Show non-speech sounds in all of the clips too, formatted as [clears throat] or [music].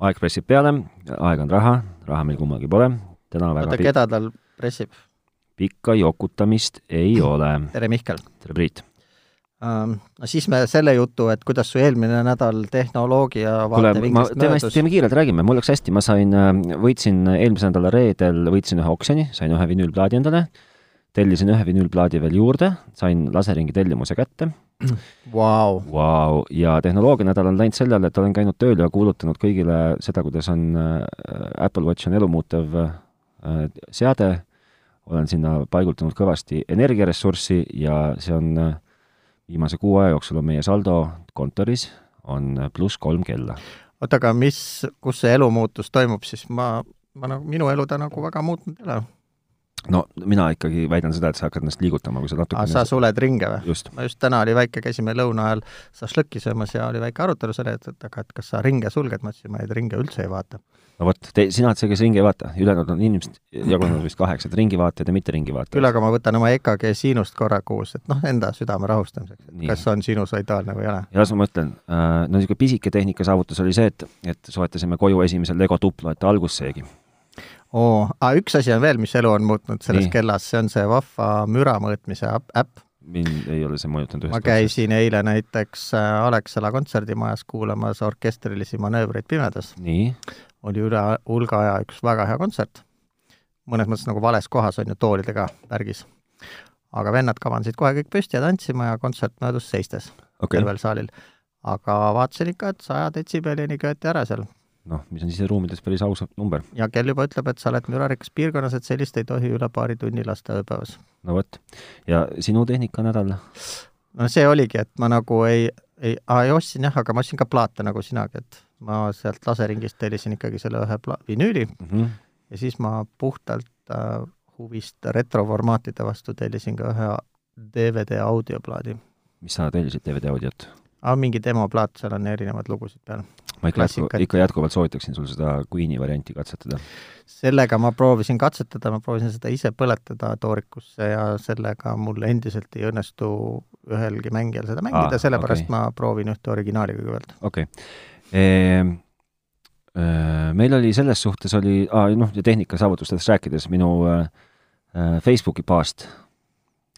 aeg pressib peale, aeg on raha, raha meil kummalgi pole, täna väga oota, keda tal pressib? pikka jokutamist ei ole. tere, Mihkel! tere, Priit! Um, no siis me selle jutu, et kuidas su eelmine nädal tehnoloogia vaatevinklist möödus. teeme kiirelt, räägime, mul läks hästi, ma sain, võitsin eelmise nädala reedel, võitsin ühe oksjoni, sain ühe vinüülplaadi endale, tellisin ühe vinüülplaadi veel juurde, sain laseringi tellimuse kätte. Wow.. Vau, ja tehnoloogianädal on läinud sellele, et olen käinud tööl ja kuulutanud kõigile seda, kuidas on äh, Apple Watch on elumuutev äh, seade, olen sinna paigutanud kõvasti energiaressurssi ja see on äh, viimase kuu aja jooksul on meie saldo kontoris on pluss kolm kella. oota, aga mis, kus see elumuutus toimub siis, ma, ma nagu, minu elu ta nagu väga muutnud ei ole no mina ikkagi väidan seda, et sa hakkad ennast liigutama, kui sa natuke sa suled ringe või? ma just täna oli väike, käisime lõuna ajal šašlõkki söömas ja oli väike arutelu selle, et, et aga et kas sa ringe sulged, ma ütlesin, ma neid ringe üldse ei vaata. no vot, te, sina oled see, kes ringi ei vaata, ülejäänud on inimesed jagunenud vist kaheks, et ringivaatajad ja mitte ringivaatajad. küll aga ma võtan oma EKG siinust korra kuus, et noh, enda südame rahustamiseks, et kas on sinusoidaalne või ei ole. ja las ma mõtlen äh,, no niisugune pisike tehnika saavutus oli see, et, et soetasime koju esimese Lego tupla, et algusseegi oo, aga üks asi on veel, mis elu on muutnud selles Nii. kellas, see on see vahva müra mõõtmise äpp. mind ei ole see mõjutanud ühest ma käisin otsast. eile näiteks äh, Alexela kontserdimajas kuulamas orkestrilisi manöövreid pimedas. oli üle hulga aja üks väga hea kontsert. mõnes mõttes nagu vales kohas on ju, toolidega värgis. aga vennad kavandasid kohe kõik püsti ja tantsima ja kontsert möödus seistes okay. tervel saalil. aga vaatasin ikka, et saja detsibellini köeti ära seal noh, mis on siseruumides päris aus number. ja kell juba ütleb, et sa oled mürarikas piirkonnas, et sellist ei tohi üle paari tunni lasta ööpäevas. no vot. ja sinu tehnikanädal? no see oligi, et ma nagu ei, ei, ei ostsin jah, aga ma ostsin ka plaate nagu sinagi, et ma sealt laseringist tellisin ikkagi selle ühe pla-, vinüüli mm -hmm. ja siis ma puhtalt äh, huvist retroformaatide vastu tellisin ka ühe DVD audioplaadi. mis sa tellisid, DVD audiot? aa, mingi demoplaat, seal on erinevaid lugusid peal ma ikka jätku, ikka jätkuvalt soovitaksin sul seda Queen'i varianti katsetada. sellega ma proovisin katsetada, ma proovisin seda ise põletada toorikusse ja sellega mul endiselt ei õnnestu ühelgi mängijal seda mängida ah,, sellepärast okay. ma proovin ühte originaali kõigepealt. okei okay. ehm,. Meil oli selles suhtes oli ah,, noh, tehnika saavutustest rääkides, minu äh, Facebooki paast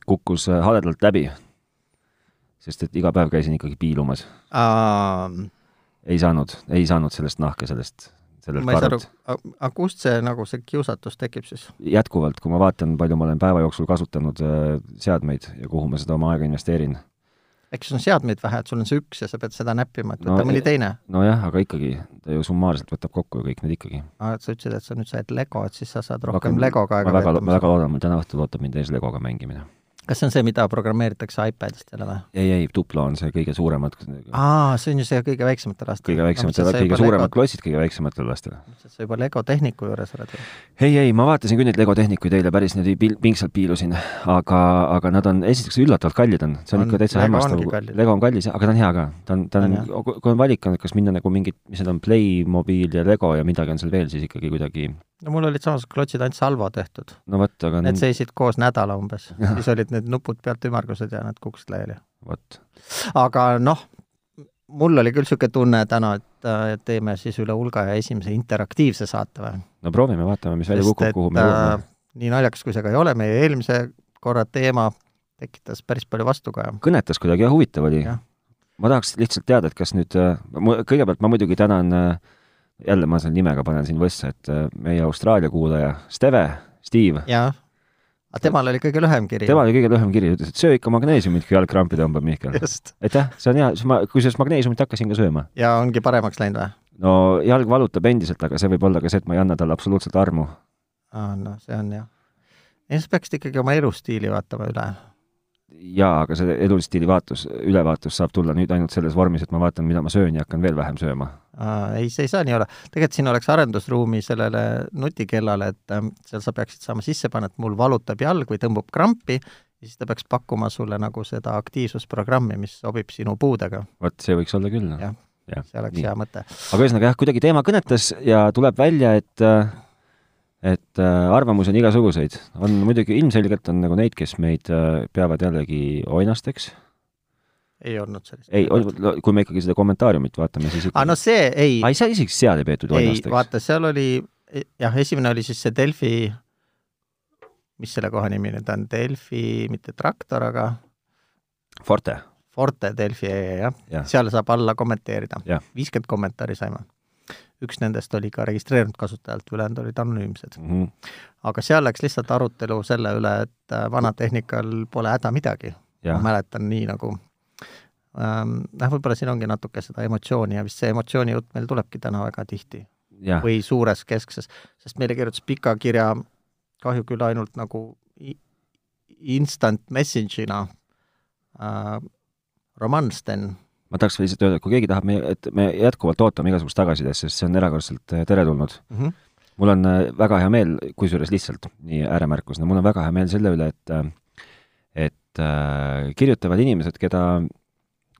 kukkus haledalt läbi, sest et iga päev käisin ikkagi piilumas um ei saanud, ei saanud sellest nahka, sellest, sellelt ma ei saa aru, aga kust see nagu see kiusatus tekib siis? jätkuvalt, kui ma vaatan, palju ma olen päeva jooksul kasutanud äh, seadmeid ja kuhu ma seda oma aega investeerin. äkki sul on seadmeid vähe, et sul on see üks ja sa pead seda näppima, et võta no, mõni teine? nojah, aga ikkagi, ta ju summaarselt võtab kokku ju kõik need ikkagi. aa, et sa ütlesid, et sa nüüd said Lego, et siis sa saad rohkem Rohkem, Legoga aega veeta. ma väga loodan, mul täna õhtul ootab mind ees Legoga mängimine kas see on see, mida programmeeritakse iPadist jälle või? ei, ei, Tuplo on see kõige suuremad. aa, see on ju see kõige väiksematele lastele. kõige väiksematele no,, kõige suuremad Lego... klotsid kõige väiksematele lastele. sa juba Lego tehniku juures oled või? ei, ei, ma vaatasin küll neid Lego tehnikuid eile, päris niimoodi pil-, pingsalt piilusin, aga, aga nad on esiteks üllatavalt kallid on, see on, on ikka täitsa hämmastav. Lego on kallis, aga ta on hea ka, ta on, ta on, kui on valik, kas minna nagu mingit, mis need on, Playmobil ja Lego ja midagi on seal veel, siis ikkagi kuidagi no mul olid samasugused klotsid ainult Salvo tehtud. no vot, aga Need seisid koos nädala umbes, [laughs] siis olid need nupud pealt ümmargused ja nad kukkusid laiali. vot. aga noh, mul oli küll niisugune tunne täna, et teeme siis üle hulga ja esimese interaktiivse saate või? no proovime, vaatame, mis välja kukub, kuhu me jõuame. Äh, nii naljakas, kui see ka ei ole, meie eelmise korra teema tekitas päris palju vastukaja. kõnetas kuidagi ja huvitav oli. ma tahaks lihtsalt teada, et kas nüüd, äh, kõigepealt ma muidugi tänan äh, jälle ma selle nimega panen siin võssa, et äh, meie Austraalia kuulaja Steve, Steve. jaa. aga temal oli kõige lühem kiri. temal oli kõige lühem kiri, ütles, et söö ikka magneesiumit, kui jalg krampi tõmbab, Mihkel. aitäh, see on hea, siis ma, kusjuures magneesiumit hakkasin ka sööma. ja ongi paremaks läinud või? no jalg valutab endiselt, aga see võib olla ka see, et ma ei anna talle absoluutselt armu. aa, noh, see on jah. ja siis peaksid ikkagi oma elustiili vaatama üle jaa, aga see elustiili vaatus, ülevaatus saab tulla nüüd ainult selles vormis, et ma vaatan, mida ma söön ja hakkan veel vähem sööma. Ei, see ei saa nii olla. tegelikult siin oleks arendusruumi sellele nutikellale, et äh, seal sa peaksid saama sisse panna, et mul valutab jalg või tõmbub krampi, ja siis ta peaks pakkuma sulle nagu seda aktiivsusprogrammi, mis sobib sinu puudega. vot, see võiks olla küll. ja,, see oleks nii. hea mõte. aga ühesõnaga jah, kuidagi teema kõnetas ja tuleb välja, et äh, et äh, arvamusi on igasuguseid, on muidugi ilmselgelt on nagu neid, kes meid äh, peavad jällegi oinasteks. Ei olnud sellist. ei, kui me ikkagi seda kommentaariumit vaatame, siis ikkagi... aa, no see ei. aa, ei, sa isegi seal ei peetud vannast, eks? ei, vaata, seal oli, jah, esimene oli siis see Delfi, mis selle koha nimi nüüd on, Delfi, mitte traktor, aga Forte. Forte Delfi, jah ja., seal saab alla kommenteerida. viiskümmend kommentaari saime. üks nendest oli ka registreerunud kasutajalt, ülejäänud olid anonüümsed mm. -hmm. aga seal läks lihtsalt arutelu selle üle, et äh, vanatehnikal pole häda midagi. ma mäletan nii nagu noh, võib-olla siin ongi natuke seda emotsiooni ja vist see emotsiooni jutt meil tulebki täna väga tihti. või suures keskses, sest meile kirjutas pika kirja kahju küll ainult nagu instant message'ina äh, Roman Sten. ma tahaks lihtsalt öelda, et kui keegi tahab, et me jätkuvalt ootame igasugust tagasisidet, sest see on erakordselt äh, teretulnud mm. -hmm. mul on äh, väga hea meel, kusjuures lihtsalt nii ääremärkusena, mul on väga hea meel selle üle, et äh, et äh, kirjutavad inimesed, keda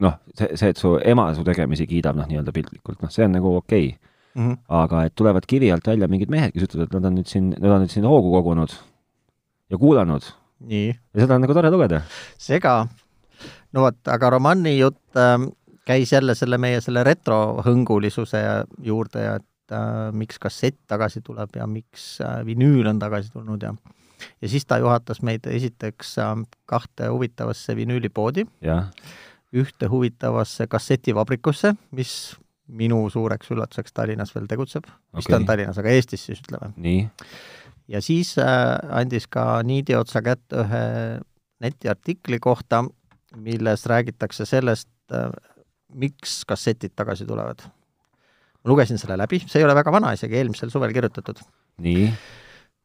noh, see, see, et su ema su tegemisi kiidab, noh, nii-öelda piltlikult, noh, see on nagu okei okay. mm. -hmm. aga et tulevad kivi alt välja mingid mehed, kes ütlevad, et nad on nüüd siin, nad on nüüd siin hoogu kogunud ja kuulanud. ja seda on nagu tore lugeda. sega no vot, aga Romani jutt äh, käis jälle selle meie selle retrohõngulisuse juurde ja et äh, miks kassett tagasi tuleb ja miks äh, vinüül on tagasi tulnud ja ja siis ta juhatas meid esiteks äh, kahte huvitavasse vinüülipoodi, ühte huvitavasse kassetivabrikusse, mis minu suureks üllatuseks Tallinnas veel tegutseb okay., vist on Tallinnas, aga Eestis siis ütleme. nii. ja siis äh, andis ka niidi otsa kätte ühe netiartikli kohta, milles räägitakse sellest, äh, miks kassetid tagasi tulevad. ma lugesin selle läbi, see ei ole väga vana, isegi eelmisel suvel kirjutatud. nii?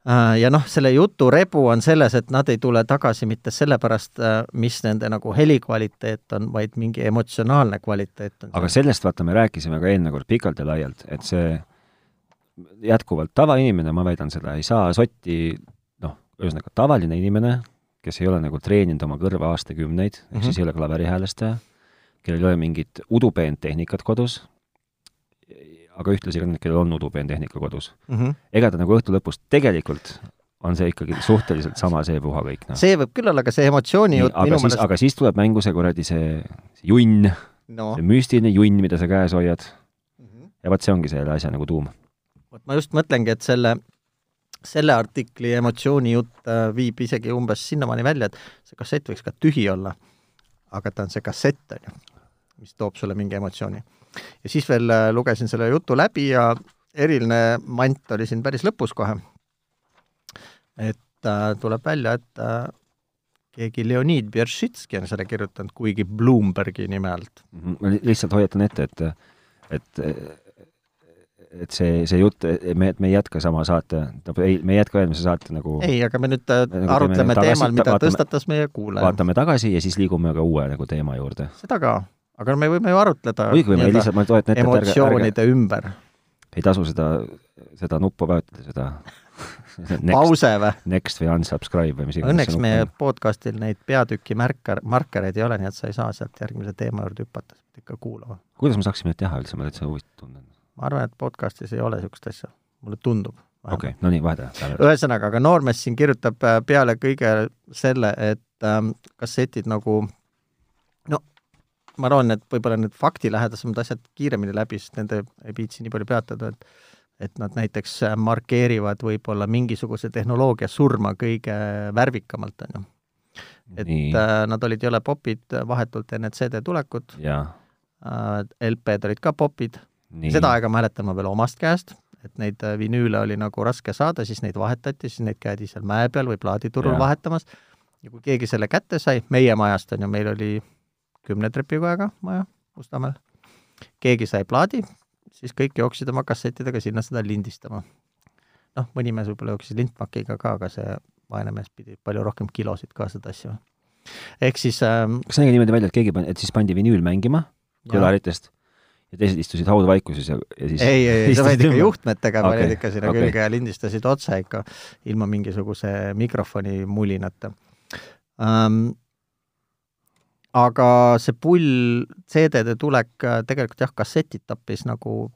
Äh, ja noh, selle jutu rebu on selles, et nad ei tule tagasi mitte sellepärast, äh, mis nende nagu helikvaliteet on, vaid mingi emotsionaalne kvaliteet on. aga sellest vaata, me rääkisime ka eelmine kord pikalt ja laialt, et see jätkuvalt tavainimene, ma väidan seda, ei saa sotti noh, ühesõnaga tavaline inimene, kes ei ole nagu treeninud oma kõrva aastakümneid mm, -hmm. ehk siis mhm. ei ole klaverihäälestaja, kellel ei ole mingit udupeentehnikat kodus, aga ühtlasi ka need, kellel on udupeentehnika kodus mm. -hmm. ega ta nagu õhtu lõpus tegelikult on see ikkagi suhteliselt sama seepuha kõik, noh. see võib küll olla, aga see emotsiooni jutt minu meelest aga siis tuleb mängu see kuradi see, see junn no., see müstiline junn, mida sa käes hoiad mm. -hmm. ja vot see ongi selle asja nagu tuum. vot ma just mõtlengi, et selle selle artikli emotsioonijutt äh, viib isegi umbes sinnamaani välja, et see kassett võiks ka tühi olla, aga ta on see kassett, on ju, mis toob sulle mingi emotsiooni. Ja siis veel äh, lugesin selle jutu läbi ja eriline mant oli siin päris lõpus kohe. et äh, tuleb välja, et äh, keegi Leonid Beršitski on selle kirjutanud, kuigi Bloombergi nime alt. -hmm. ma lihtsalt hoiatan ette, et et et see, see jutt, me, et me ei jätka sama saate, ei, me ei jätka eelmise saate nagu ei, aga me nüüd äh, nagu arutleme teemal, mida vaatame, tõstatas meie kuulaja. vaatame tagasi ja siis liigume ka uue nagu teema juurde. seda ka, aga me võime ju arutleda muidugi võime, lihtsalt ma toetan ette, et emotsioonide ärge, ümber. ei tasu seda, seda nuppu vajutada, seda [laughs] pause või? Next või unsubscribe või mis iganes. õnneks meie podcastil neid peatüki märker, markereid ei ole, nii et sa ei saa sealt järgmise teema juurde hüpata, sa pead ikka kuulama. kuidas me saaksime neid teha üldse, ma täitsa huvitav tunnen ma arvan, et podcastis ei ole niisugust asja, mulle tundub. okei okay,, no nii, vahet ühesõnaga, aga noormees siin kirjutab äh, peale kõige selle, et ähm, kassetid nagu ma arvan, et võib-olla need faktilähedasemad asjad kiiremini läbi, sest nende ei viitsi nii palju peatada, et et nad näiteks äh, markeerivad võib-olla mingisuguse tehnoloogia surma kõige värvikamalt, on ju. et nii. äh, nad olid jõle popid vahetult enne CD tulekut, äh, LP-d olid ka popid seda aega mäletan ma veel omast käest, et neid äh, vinüüle oli nagu raske saada, siis neid vahetati, siis neid käidi seal mäe peal või plaaditurul ja. vahetamas. ja kui keegi selle kätte sai, meie majast on ju, meil oli kümne trepikojaga maja Mustamäel, keegi sai plaadi, siis kõik jooksid oma kassettidega sinna seda lindistama. noh, mõni mees võib-olla jooksis lintmakiga ka, aga see vaene mees pidi palju rohkem kilosid kaasa tassima. ehk siis ähm, kas see nägi niimoodi välja, et keegi, et siis pandi vinüül mängima kõlaritest ja teised istusid haudvaikuses ja, ja siis ei, ei, sa panid ikka juhtmetega okay., panid ikka sinna okay. külge ja lindistasid otse ikka ilma mingisuguse mikrofoni mulinata um,. Aga see pull CD-de tulek äh, tegelikult jah, kassetid tappis nagu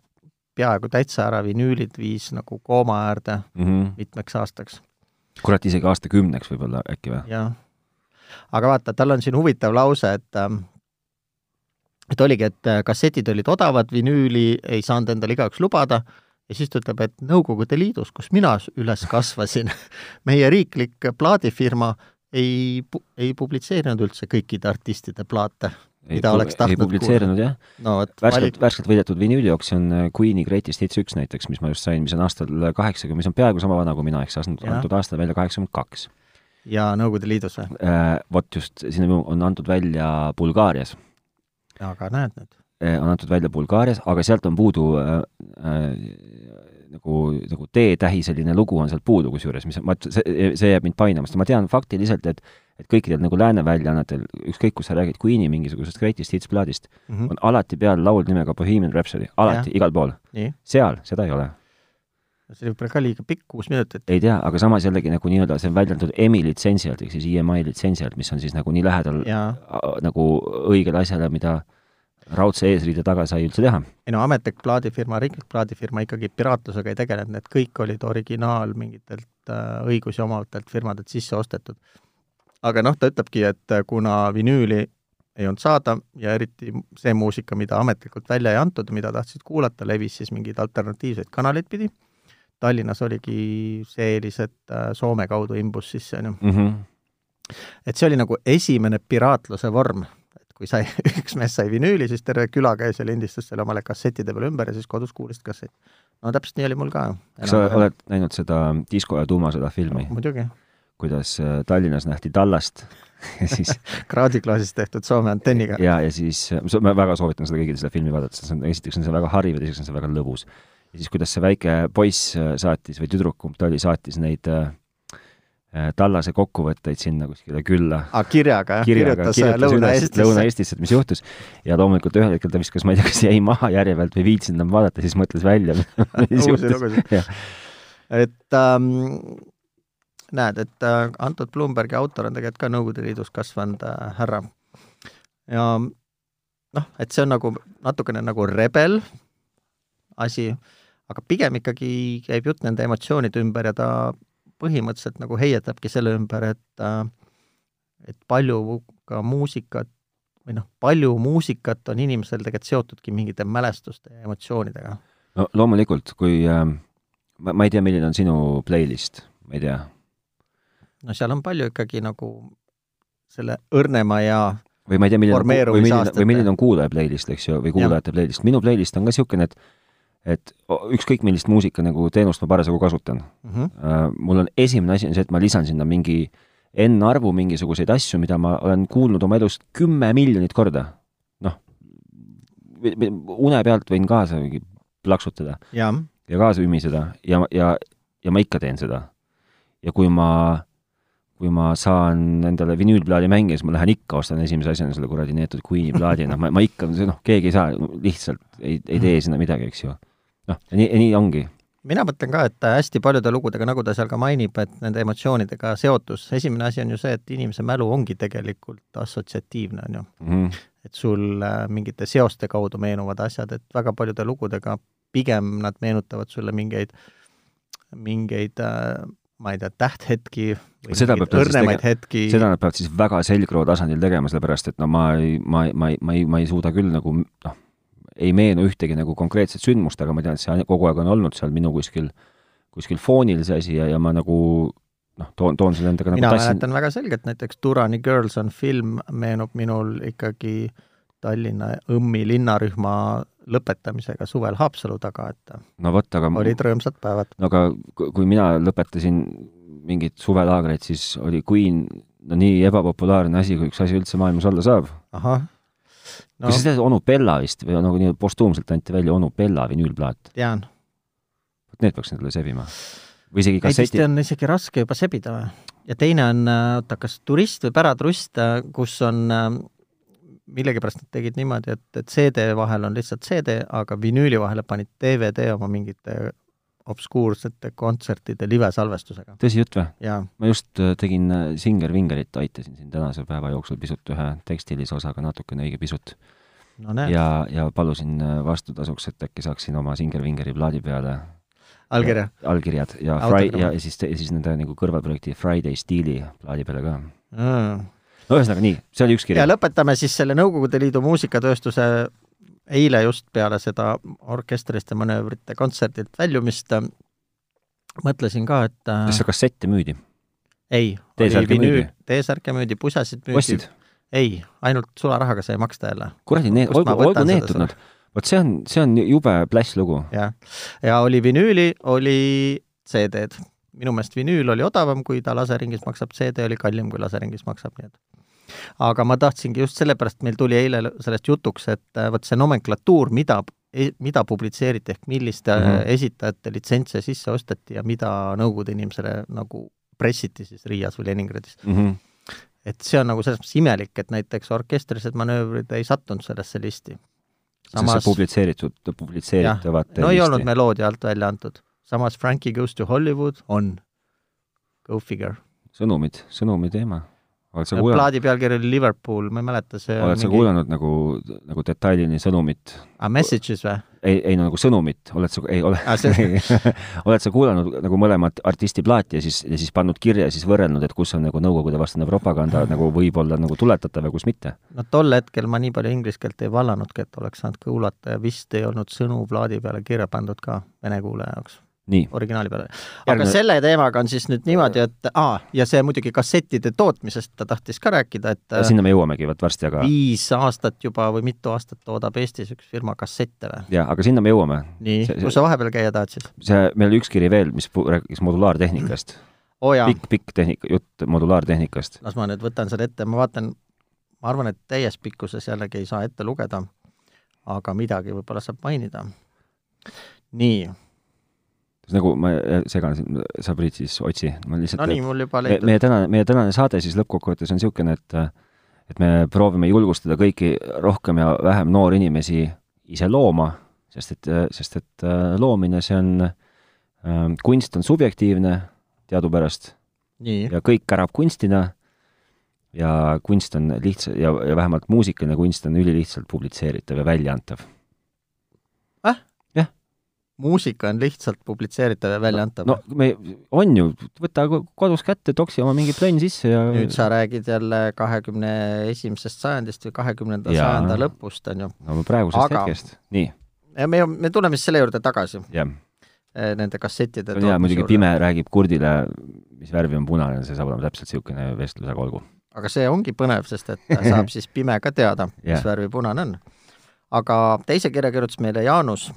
peaaegu täitsa ära, vinüülid viis nagu kooma äärde mm -hmm. mitmeks aastaks. kurat, isegi aastakümneks võib-olla äkki või? jah. aga vaata, tal on siin huvitav lause, et ähm, et oligi, et äh, kassetid olid odavad, vinüüli ei saanud endale igaüks lubada ja siis ta ütleb, et Nõukogude Liidus, kus mina üles kasvasin [laughs] meie riiklik plaadifirma ei, ei publitseerinud üldse kõikide artistide plaate, mida oleks tahtnud ei publitseerinud kuulda. jah no,. värskelt värskelt võidetud vinüülioksjon äh, Queen'i Greatest Hits üks näiteks, mis ma just sain, mis on aastal kaheksakümmend, mis on peaaegu sama vana kui mina, ehk see antud aastal välja kaheksakümmend kaks. ja Nõukogude Liidus või äh,? Vot just, sinna on antud välja Bulgaarias. aga näed nüüd äh,. on antud välja Bulgaarias, aga sealt on puudu äh, äh, nagu, nagu D-tähiseline lugu on sealt puudu kusjuures, mis ma, see, see jääb mind painama, sest ma tean faktiliselt, et et kõikidel nagu lääne väljaannetel, ükskõik kus sa räägid Queen'i mingisugusest Greatest Hits plaadist mm, -hmm. on alati peal laul nimega Bohemian Rhapsody, alati, igal pool. seal seda ei ole. see oli võib-olla ka liiga pikk, kuus minutit. ei tea, aga samas jällegi nagu nii-öelda see on välja antud EMI litsentsi alt, ehk siis EMI litsentsi alt, mis on siis nagu nii lähedal ja. nagu õigele asjale, mida raudse eesriide taga sai üldse teha? ei no ametlik plaadifirma, riiklik plaadifirma ikkagi piraatlusega ei tegelenud, need kõik olid originaal mingitelt äh, õigusi omavatelt firmadelt sisse ostetud. aga noh, ta ütlebki, et äh, kuna vinüüli ei olnud saada ja eriti see muusika, mida ametlikult välja ei antud ja mida tahtsid kuulata, levis siis mingeid alternatiivseid kanaleid pidi. Tallinnas oligi see eelis, et äh, Soome kaudu imbus sisse, on ju. Mhm. et see oli nagu esimene piraatluse vorm kui sai, [laughs] üks mees sai vinüüli, siis terve küla käis ja lindistas selle omale kassettide peale ümber ja siis kodus kuulasid kassetti. no täpselt nii oli mul ka. kas sa oled näinud seda Disko ja tuumasõda filmi no,? muidugi. kuidas äh, Tallinnas nähti Tallast [laughs] ja siis [laughs] kraadiklaasist tehtud Soome antenniga. ja, ja siis, ma väga soovitan seda kõigil seda filmi vaadata, see on, esiteks on see väga hariv ja teiseks on see väga lõbus. ja siis, kuidas see väike poiss äh, saatis või tüdruk, kumb ta oli, saatis neid äh, Äh, Tallase kokkuvõtteid sinna kuskile külla. kirjaga, jah? kirjutas, kirjutas Lõuna-Eestisse. Lõuna-Eestisse, et mis juhtus. ja loomulikult ühel hetkel ta viskas, ma ei tea, kas jäi maha järje pealt või viitsinud enam vaadata, siis mõtles välja, mis [laughs] juhtus. et ähm, näed, et äh, antud Bloombergi autor on tegelikult ka Nõukogude Liidus kasvanud äh, härra. ja noh, et see on nagu natukene nagu rebel asi, aga pigem ikkagi käib jutt nende emotsioonide ümber ja ta põhimõtteliselt nagu heietabki selle ümber, et äh, et palju ka muusikat või noh, palju muusikat on inimesel tegelikult seotudki mingite mälestuste ja emotsioonidega. no loomulikult, kui äh, ma, ma ei tea, milline on sinu playlist, ma ei tea. no seal on palju ikkagi nagu selle õrnema ja või ma ei tea, milline on, või milline, või milline on kuulaja playlist, eks ju, või kuulajate playlist. minu playlist on ka niisugune, et et ükskõik millist muusika nagu teenust ma parasjagu kasutan mm. -hmm. mul on esimene asi on see, et ma lisan sinna mingi N-arvu mingisuguseid asju, mida ma olen kuulnud oma elus kümme miljonit korda. noh, une pealt võin kaasa plaksutada ja, ja kaasa ümiseda ja, ja, ja ma ikka teen seda. ja kui ma, kui ma saan endale vinüülplaadi mängida, siis ma lähen ikka ostan esimese asjana selle kuradi neetud Queen'i plaadi, noh, ma, ma ikka, noh, keegi ei saa, lihtsalt ei, ei tee sinna midagi, eks ju noh, nii, nii ongi. mina mõtlen ka, et hästi paljude lugudega, nagu ta seal ka mainib, et nende emotsioonidega seotus, esimene asi on ju see, et inimese mälu ongi tegelikult assotsiatiivne, on ju mm. et sul äh, mingite seoste kaudu meenuvad asjad, et väga paljude lugudega pigem nad meenutavad sulle mingeid, mingeid äh, ma ei tea, tähthetki või seda õrnemaid hetki. seda nad peavad siis väga selgroo tasandil tegema, sellepärast et no ma ei, ma, ma, ma ei, ma ei suuda küll nagu noh, ei meenu ühtegi nagu konkreetset sündmust, aga ma tean, et see kogu aeg on olnud seal minu kuskil, kuskil foonil see asi ja, ja ma nagu noh, toon, toon selle endaga mina nagu tassin... mäletan väga selgelt, näiteks Turani Girls on film, meenub minul ikkagi Tallinna Õmmi linnarühma lõpetamisega suvel Haapsalu taga, et no vot, aga olid rõõmsad päevad. no aga kui mina lõpetasin mingit suvelaagreid, siis oli Queen no nii ebapopulaarne asi, kui üks asi üldse maailmas olla saab. ahah no.. kas sa tead onu Bella vist või nagu nii postuumselt anti välja onu Bella vinüülplaat? tean. vot need peaks endale sebima. või isegi kasseti. Neid on isegi raske juba sebida või? ja teine on, äh, oota, kas Turist või Päratrust, äh, kus on äh, millegipärast nad tegid niimoodi, et, et CD vahel on lihtsalt CD, aga vinüüli vahele panid DVD oma mingite obskuursete kontsertide livesalvestusega. tõsi jutt või? ma just äh, tegin äh, Singer Vingerit, aitasin siin tänase päeva jooksul pisut ühe tekstilise osaga natukene õige pisut no,. ja, ja palusin äh, vastutasuks, et äkki saaksin oma Singer Vingeri plaadi peale allkirja? allkirjad ja Fri- ja siis, siis nende nagu kõrvalprojekti Friday stiili plaadi peale ka mm.. no ühesõnaga nii, see oli üks kiri. ja lõpetame siis selle Nõukogude Liidu muusikatööstuse eile just peale seda orkestriliste manöövrite kontserdilt väljumist mõtlesin ka, et kas seda kassette müüdi? ei, oli vinüül, T-särke müüdi, pusasid müüdi. ostsid? ei, ainult sularahaga sai maksta jälle. kuradi, olgu, olgu neetud nad. vot see on, see on jube pläss lugu. jah, ja oli vinüüli, oli CD-d. minu meelest vinüül oli odavam, kui ta laseringis maksab, CD oli kallim, kui laseringis maksab, nii et aga ma tahtsingi just sellepärast, meil tuli eile sellest jutuks, et äh, vot see nomenklatuur, mida, e-, mida publitseeriti ehk milliste mm -hmm. esitajate litsentse sisse osteti ja mida Nõukogude inimesele nagu pressiti siis Riias või Leningradis mm. -hmm. et see on nagu selles mõttes imelik, et näiteks orkestrilised manöövrid ei sattunud sellesse listi. Samas, publitseeritud, publitseeritavate no ei olnud meloodia alt välja antud. samas Frankie Goes to Hollywood on. Go figure. sõnumid, sõnumi teema oled sa plaadi pealkiri oli Liverpool, ma ei mäleta, see oled sa mingi... kuulanud nagu, nagu detailini sõnumit? aa, ah, messages või? ei, ei no nagu sõnumit, oled sa, ei ole ah,, [laughs] oled sa kuulanud nagu mõlemat artisti plaati ja siis, ja siis pannud kirja ja siis võrrelnud, et kus on nagu Nõukogude vastane propaganda nagu võib-olla nagu tuletatav ja kus mitte? no tol hetkel ma nii palju inglise keelt ei vallanudki, et oleks saanud kuulata ja vist ei olnud sõnu plaadi peale kirja pandud ka vene kuulaja jaoks originaali peale. aga Järgmine... selle teemaga on siis nüüd niimoodi, et aa, ja see muidugi kassettide tootmisest ta tahtis ka rääkida, et sinna me jõuamegi vot varsti, aga viis aastat juba või mitu aastat toodab Eestis üks firma kassette või? jaa, aga sinna me jõuame. nii, kus sa vahepeal käia tahad siis? see, meil oli üks kiri veel, mis rääkis modulaartehnikast [clears throat] oh,. pikk, pikk tehnika, jutt modulaartehnikast. las ma nüüd võtan selle ette, ma vaatan, ma arvan, et täies pikkuses jällegi ei saa ette lugeda, aga midagi võib-olla saab mainida. nii nagu ma segan siin, sa, Priit, siis otsi, ma lihtsalt no nii, mul juba leidub. meie tänane, meie tänane saade siis lõppkokkuvõttes on niisugune, et et me proovime julgustada kõiki rohkem ja vähem noori inimesi ise looma, sest et, sest et äh, loomine, see on, ähm, kunst on subjektiivne teadupärast ja kõik kärab kunstina ja kunst on lihtsalt, ja, ja vähemalt muusikaline kunst on ülilihtsalt publitseeritav ja väljaantav muusika on lihtsalt publitseeritav ja väljaantav. no me, on ju, võta kodus kätte, toksi oma mingi plönn sisse ja nüüd sa räägid jälle kahekümne esimesest sajandist või kahekümnenda sajanda lõpust, on ju. no praegusest Aga... hetkest, nii. ja me, me tuleme siis selle juurde tagasi. Eh, nende kassettide jaa, muidugi Pime räägib kurdile, mis värvi on punane, see saab olema täpselt niisugune vestlus, aga olgu. aga see ongi põnev, sest et saab [laughs] siis Pime ka teada, mis värvi punane on. aga teise kirja kirjutas meile Jaanus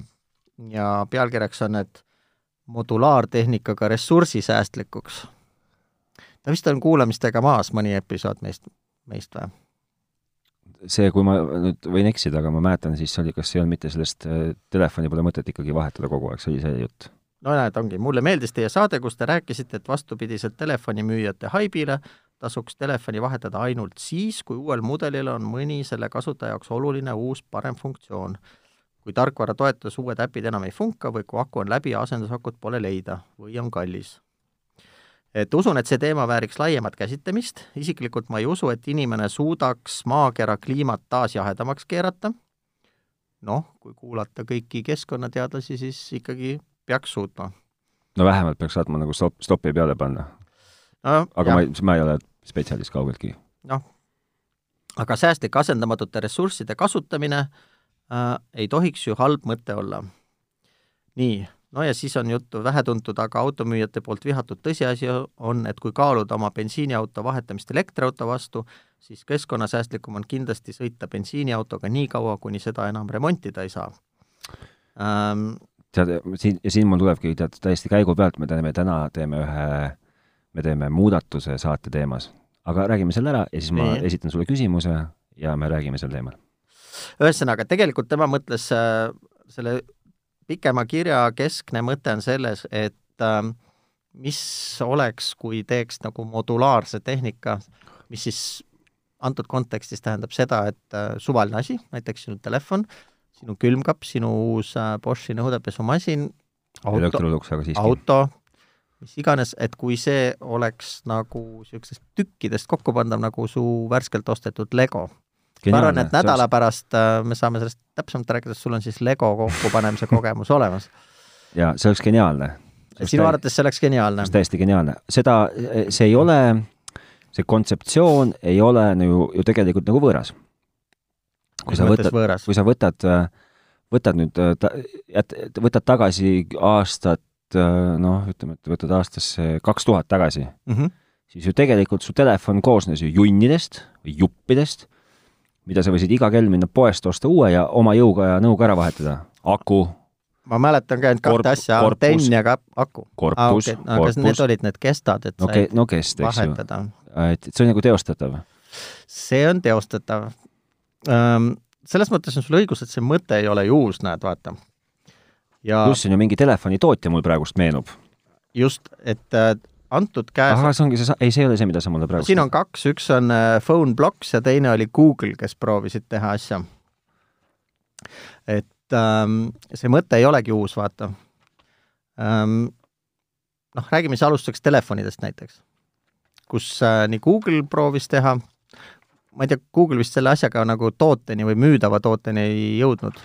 ja pealkirjaks on, et modulaartehnikaga ressursisäästlikuks. ta vist on kuulamistega maas, mõni episood meist, meist või? see, kui ma nüüd võin eksida, aga ma mäletan, siis oli, kas ei olnud mitte sellest äh, telefoni pole mõtet ikkagi vahetada kogu aeg, see oli see jutt? no näed, ongi, mulle meeldis teie saade, kus te rääkisite, et vastupidiselt telefonimüüjate haibile tasuks telefoni vahetada ainult siis, kui uuel mudelil on mõni selle kasutaja jaoks oluline uus parem funktsioon kui tarkvara toetus uued äpid enam ei funka või kui aku on läbi ja asendusakut pole leida või on kallis. et usun, et see teema vääriks laiemat käsitlemist, isiklikult ma ei usu, et inimene suudaks maakera kliimat taas jahedamaks keerata, noh, kui kuulata kõiki keskkonnateadlasi, siis ikkagi peaks suutma. no vähemalt peaks saatma nagu stop, stopi peale panna no,. aga jah. ma ei, ma ei ole spetsialist kaugeltki. noh, aga säästlik asendamatute ressursside kasutamine äh, äh, ei tohiks ju halb mõte olla. nii, no ja siis on juttu vähetuntud, aga automüüjate poolt vihatud tõsiasi on, et kui kaaluda oma bensiiniauto vahetamist elektriauto vastu, siis keskkonnasäästlikum on kindlasti sõita bensiiniautoga nii kaua, kuni seda enam remontida ei saa ähm,. tead, siin, ja siin mul tulebki tead täiesti käigu pealt, me teeme täna, teeme ühe, me teeme muudatuse saate teemas. aga räägime selle ära ja siis ma nii. esitan sulle küsimuse ja me räägime sel teemal ühesõnaga, tegelikult tema mõtles äh, selle pikema kirja keskne mõte on selles, et äh, mis oleks, kui teeks nagu modulaarse tehnika, mis siis antud kontekstis tähendab seda, et äh, suvaline asi, näiteks sinu telefon, sinu külmkapp, sinu uus äh, Boschi nõudepesumasin, auto, auto, mis iganes, et kui see oleks nagu niisugustest tükkidest kokku pandav, nagu su värskelt ostetud Lego ma arvan, et nädala pärast äh, me saame sellest täpsemalt rääkida, sul on siis Lego kokkupanemise [laughs] kogemus olemas. jaa, see oleks geniaalne. sinu arvates see oleks geniaalne? täiesti geniaalne. seda, see ei ole, see kontseptsioon ei ole ju, ju tegelikult nagu võõras. kui sa võtad, kui sa võtad, võtad nüüd, jät-, võtad tagasi aastat, noh, ütleme, et võtad aastasse kaks tuhat tagasi mm, -hmm. siis ju tegelikult su telefon koosnes ju junnidest või juppidest, mida sa võisid iga kell minna poest osta uue ja oma jõuga ja nõuga ära vahetada. aku, ma mäletan ka ainult kahte asja, antenn ja ka aku. korpus ah,, okay. no, korpus. kas need olid need kestad, et no, said no kest, vahetada? et, et see on nagu teostatav? see on teostatav um, selles mõttes on sul õigus, et see mõte ei ole ju uus, näed, vaata. ja pluss on ju mingi telefonitootja mul praegust meenub. just, et äh, antud käes ahah, see ongi see, ei, see ei ole see, mida sa mulle praegu siin on kaks, üks on äh, PhoneBlocks ja teine oli Google, kes proovisid teha asja. et ähm, see mõte ei olegi uus, vaata ähm,. noh, räägime siis alustuseks telefonidest näiteks, kus äh, nii Google proovis teha, ma ei tea, Google vist selle asjaga nagu tooteni või müüdava tooteni ei jõudnud,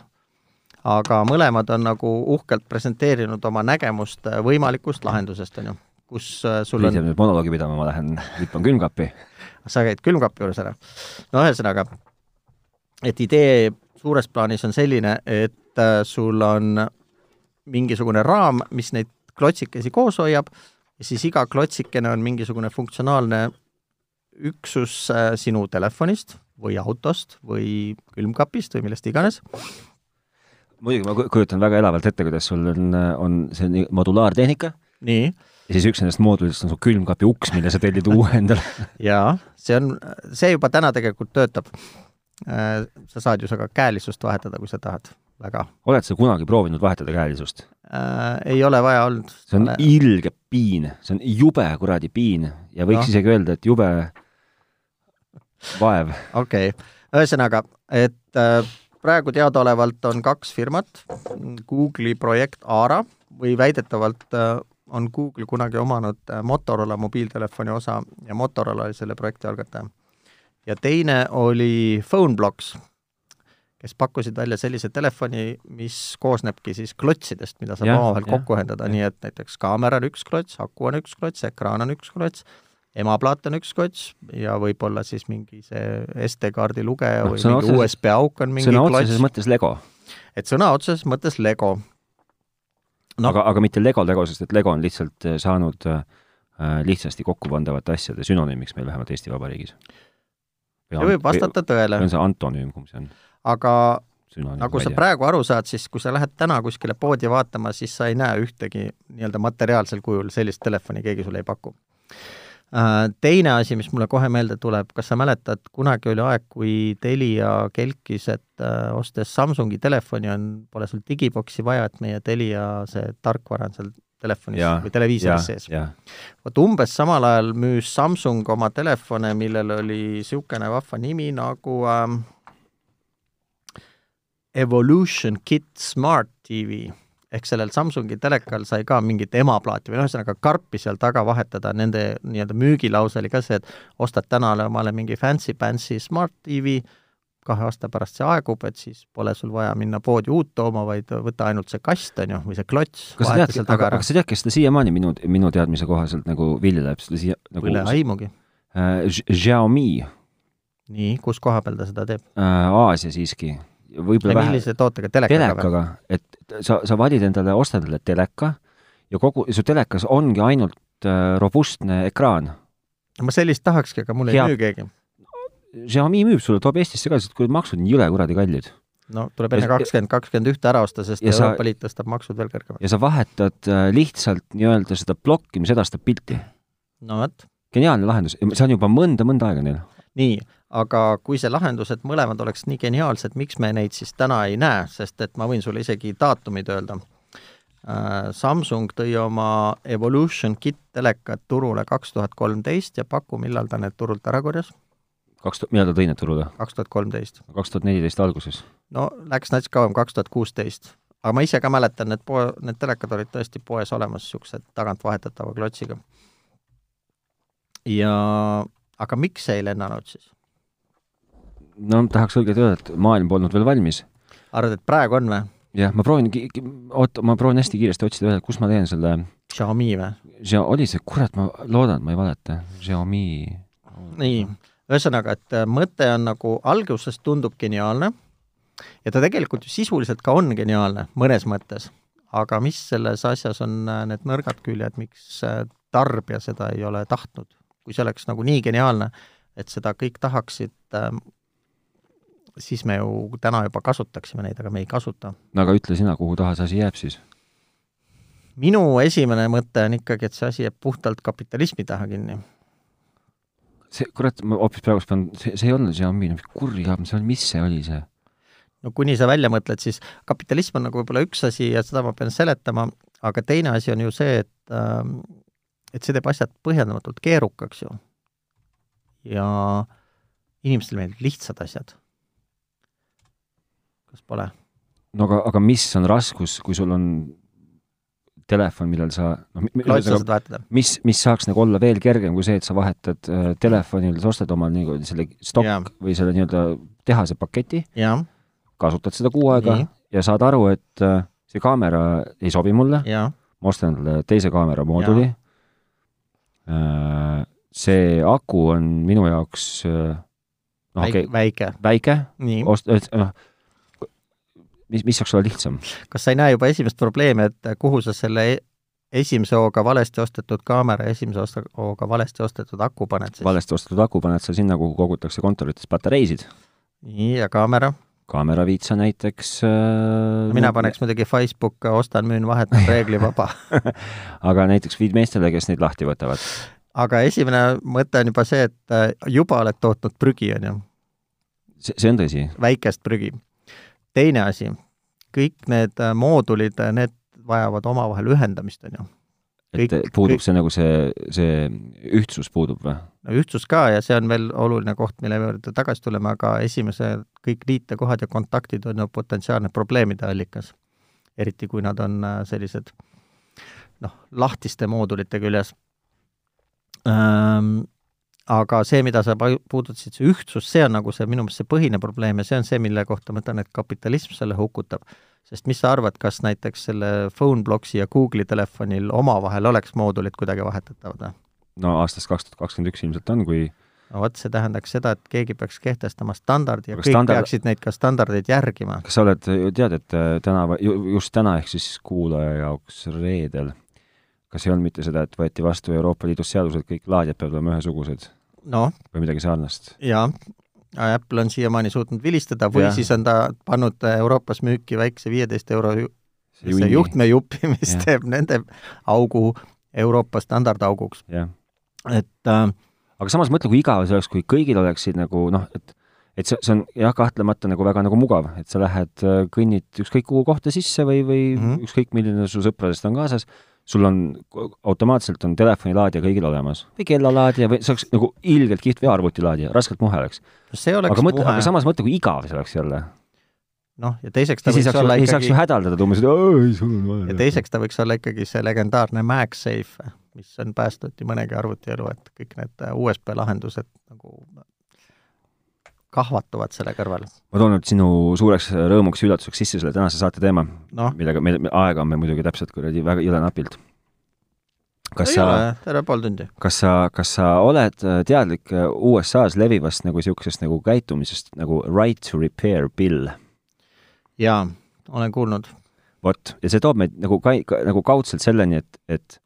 aga mõlemad on nagu uhkelt presenteerinud oma nägemust äh, võimalikust lahendusest, on ju, kus äh, sul on nüüd monoloogi pidama, ma lähen hüppan külmkappi. [laughs] sa käid külmkapi juures ära? no ühesõnaga, et idee suures plaanis on selline, et äh, sul on mingisugune raam, mis neid klotsikesi koos hoiab ja siis iga klotsikene on mingisugune funktsionaalne üksus äh, sinu telefonist või autost või külmkapist või millest iganes. muidugi ma kujutan väga elavalt ette, kuidas sul on, on see modulaartehnika. nii. Ja siis üks nendest moodulitest on su külmkapi uks, mille sa tellid uue endale [laughs] jaa, see on, see juba täna tegelikult töötab Äh, sa saad ju seda käelisust vahetada, kui sa tahad, väga. oled sa kunagi proovinud vahetada käelisust äh,? ei ole vaja olnud. see on ole... ilge piin, see on jube kuradi piin ja võiks no. isegi öelda, et jube vaev. okei okay., ühesõnaga, et äh, praegu teadaolevalt on kaks firmat, Google'i projekt Aara või väidetavalt äh, on Google kunagi omanud äh, Motorola mobiiltelefoni osa ja Motorola oli selle projekti algataja ja teine oli PhoneBlocks, kes pakkusid välja sellise telefoni, mis koosnebki siis klotsidest, mida saab omavahel kokku ühendada, nii et näiteks kaamera on üks klots, aku on üks klots, ekraan on üks klots, emaplaat on üks klots ja võib-olla siis mingi see SD-kaardi lugeja no, või mingi otseses, USB auk on mingi klots. sõna otseses mõttes Lego. et sõna otseses mõttes Lego no.. aga, aga mitte Lego Lego, sest et Lego on lihtsalt äh, saanud äh, lihtsasti kokkupandavate asjade sünonüümiks meil vähemalt Eesti Vabariigis see võib vastata tõele. või on see antonüüm, kumb see on? aga Sünonüüm, nagu sa praegu aru saad, siis kui sa lähed täna kuskile poodi vaatama, siis sa ei näe ühtegi nii-öelda materiaalsel kujul sellist telefoni keegi sulle ei paku. Äh, teine asi, mis mulle kohe meelde tuleb, kas sa mäletad, kunagi oli aeg, kui Telia kelkis, et äh, ostes Samsungi telefoni on, pole sul digiboksi vaja, et meie Telia see tarkvara on seal telefonis ja, või televiisoris sees. vot umbes samal ajal müüs Samsung oma telefone, millel oli niisugune vahva nimi nagu ähm, Evolution Kit Smart TV ehk sellel Samsungi telekal sai ka mingit emaplaati või noh, ühesõnaga karpi seal taga vahetada, nende nii-öelda müügilause oli ka see, et ostad täna omale mingi fancy-pancy Smart TV, kahe aasta pärast see aegub, et siis pole sul vaja minna poodi uut tooma, vaid võta ainult see kast, on ju, või see klots. kas sa tead, aga, aga sa tead, kes seda siiamaani minu, minu teadmise kohaselt nagu viljeleb, seda siia nagu Pole aimugi äh,. Xiaomi. nii, kus koha peal ta seda teeb äh,? Aasia siiski. Võib-olla vähe. millise tootega, telekaga, telekaga, et sa, sa valid endale, ostad endale teleka ja kogu, su telekas ongi ainult äh, robustne ekraan. ma sellist tahakski, aga mul ei müü keegi Xiaomi müüb sulle, toob Eestisse ka, sest kui maksud nii jõle kuradi kallid. no tuleb enne kakskümmend, kakskümmend ühte ära osta, sest Euroopa sa, Liit tõstab maksud veel kõrgemaks. ja sa vahetad äh, lihtsalt nii-öelda seda plokki, mis edastab pilti. no vot. geniaalne lahendus, see on juba mõnda-mõnda aega neil. Nii, aga kui see lahendus, et mõlemad oleks nii geniaalsed, miks me neid siis täna ei näe, sest et ma võin sulle isegi daatumid öelda äh, Samsung tõi oma Evolution Kit telekad turule kaks tuhat kolmteist ja paku, millal ta need turult ära korjas? kaks tuhat, millal ta tõi need turule? kaks tuhat kolmteist. kaks tuhat neliteist alguses? no läks nats kauem, kaks tuhat kuusteist. aga ma ise ka mäletan, need poe, need telekad olid tõesti poes olemas, niisugused tagantvahetatava klotsiga. ja aga miks see ei lennanud siis? no tahaks õiget öelda, et maailm polnud veel valmis. arvad, et praegu on või? jah, ma proovin, oota, ma proovin hästi kiiresti otsida välja, kus ma teen selle Xiaomi või? oli see, kurat, ma loodan, et ma ei valeta, Xiaomi nii, ühesõnaga, et äh, mõte on nagu alguses tundub geniaalne ja ta tegelikult ju sisuliselt ka on geniaalne mõnes mõttes, aga mis selles asjas on äh, need nõrgad küljed, miks äh, tarbija seda ei ole tahtnud? Kui see oleks nagu nii geniaalne, et seda kõik tahaksid, ähm, siis me ju täna juba kasutaksime neid, aga me ei kasuta. no aga ütle sina, kuhu taha see asi jääb siis? minu esimene mõte on ikkagi, et see asi jääb puhtalt kapitalismi taha kinni. see, kurat, ma hoopis praegu pean, see, see ei olnud Xiaomi, kurja, see on, mis see oli, see? no kuni sa välja mõtled, siis kapitalism on nagu võib-olla üks asi ja seda ma pean seletama, aga teine asi on ju see, et äh, et see teeb asjad põhjendamatult keerukaks ju. ja inimestele meeldivad lihtsad asjad. kas pole? no aga, aga mis on raskus, kui sul on telefon, millel sa noh, vahetada. mis, mis saaks nagu olla veel kergem kui see, et sa vahetad äh, telefonil, sa ostad omal nagu selle stokk ja. või selle nii-öelda tehase paketi, kasutad seda kuu aega Nii. ja saad aru, et äh, see kaamera ei sobi mulle, ma ostan endale teise kaamera mooduli, äh, see aku on minu jaoks äh, noh, okei okay,, väike, väike, ost-, noh, mis, mis saaks olla lihtsam? kas sa ei näe juba esimest probleemi, et kuhu sa selle e-, esimese hooga valesti ostetud kaamera ja esimese hooga valesti ostetud aku paned siis? valesti ostetud aku paned sa sinna, kuhu kogutakse kontorites patareisid. nii, ja kaamera? Kaamera viid sa näiteks äh, mina paneks muidugi Facebook, ostan, müün, vahetan, reeglivaba [laughs] aga näiteks viid meestele, kes neid lahti võtavad? aga esimene mõte on juba see, et äh, juba oled tootnud prügi, on ju. see, see on tõsi. väikest prügi teine asi, kõik need äh, moodulid, äh, need vajavad omavahel ühendamist, on ju. Et kõik, puudub kõik... see nagu see, see ühtsus puudub või? no ühtsus ka ja see on veel oluline koht, mille juurde tagasi tuleme, aga esimese, kõik liitekohad ja kontaktid on ju potentsiaalne probleemide allikas. eriti kui nad on äh, sellised noh, lahtiste moodulite küljes ähm, aga see, mida sa puudutasid, see ühtsus, see on nagu see minu meelest see põhine probleem ja see on see, mille kohta ma ütlen, et kapitalism selle hukutab. Sest mis sa arvad, kas näiteks selle Phonebloksi ja Google'i telefonil omavahel oleks moodulid kuidagi vahetatavad või? no aastast kaks tuhat kakskümmend üks ilmselt on, kui no vot, see tähendaks seda, et keegi peaks kehtestama standardi ja aga kõik standard... peaksid neid ka standardeid järgima. kas sa oled, tead, et äh, täna, just täna, ehk siis kuulaja jaoks reedel, kas ei olnud mitte seda, et võeti vastu Euroopa Liidus seadused, kõik laadijad peavad olema ühesugused? noh. või midagi sarnast. jaa, Apple on siiamaani suutnud vilistada või ja. siis on ta pannud Euroopas müüki väikse viieteist euro ju, juhtmejupi, [laughs] mis ja. teeb nende augu Euroopa standardauguks. et äh, aga samas mõtle, kui igav see oleks, kui kõigil oleksid nagu noh, et et see, see on jah, kahtlemata nagu väga nagu mugav, et sa lähed, äh, kõnnid ükskõik kuhu kohta sisse või, või mm -hmm. ükskõik milline su sõpradest on kaasas sul on, automaatselt on telefonilaadija kõigil olemas või kellalaadija või see oleks nagu ilgelt kihvt või arvutilaadija, raskelt muhe oleks. aga mõtle, aga samas mõtle, kui igav see oleks jälle. noh, ja teiseks ta ja võiks olla ikkagi ei saaks ju hädaldada tuumas, et sul on vaja. ja teiseks ta võiks olla ikkagi see legendaarne MagSafe, mis on päästnud nii mõnegi arvutielu, et kõik need USB lahendused nagu kahvatuvad selle kõrval. ma toon nüüd sinu suureks rõõmuks ja üllatuseks sisse selle tänase saate teema no., millega meil, aega on meil muidugi täpselt kuradi väga jõle napilt. kas ei sa, terve pool tundi. kas sa, kas sa oled äh, teadlik äh, USA-s levivast nagu niisugusest nagu käitumisest nagu right to repair bill? jaa, olen kuulnud. vot, ja see toob meid nagu ka-, ka, nagu kaudselt selleni, et, et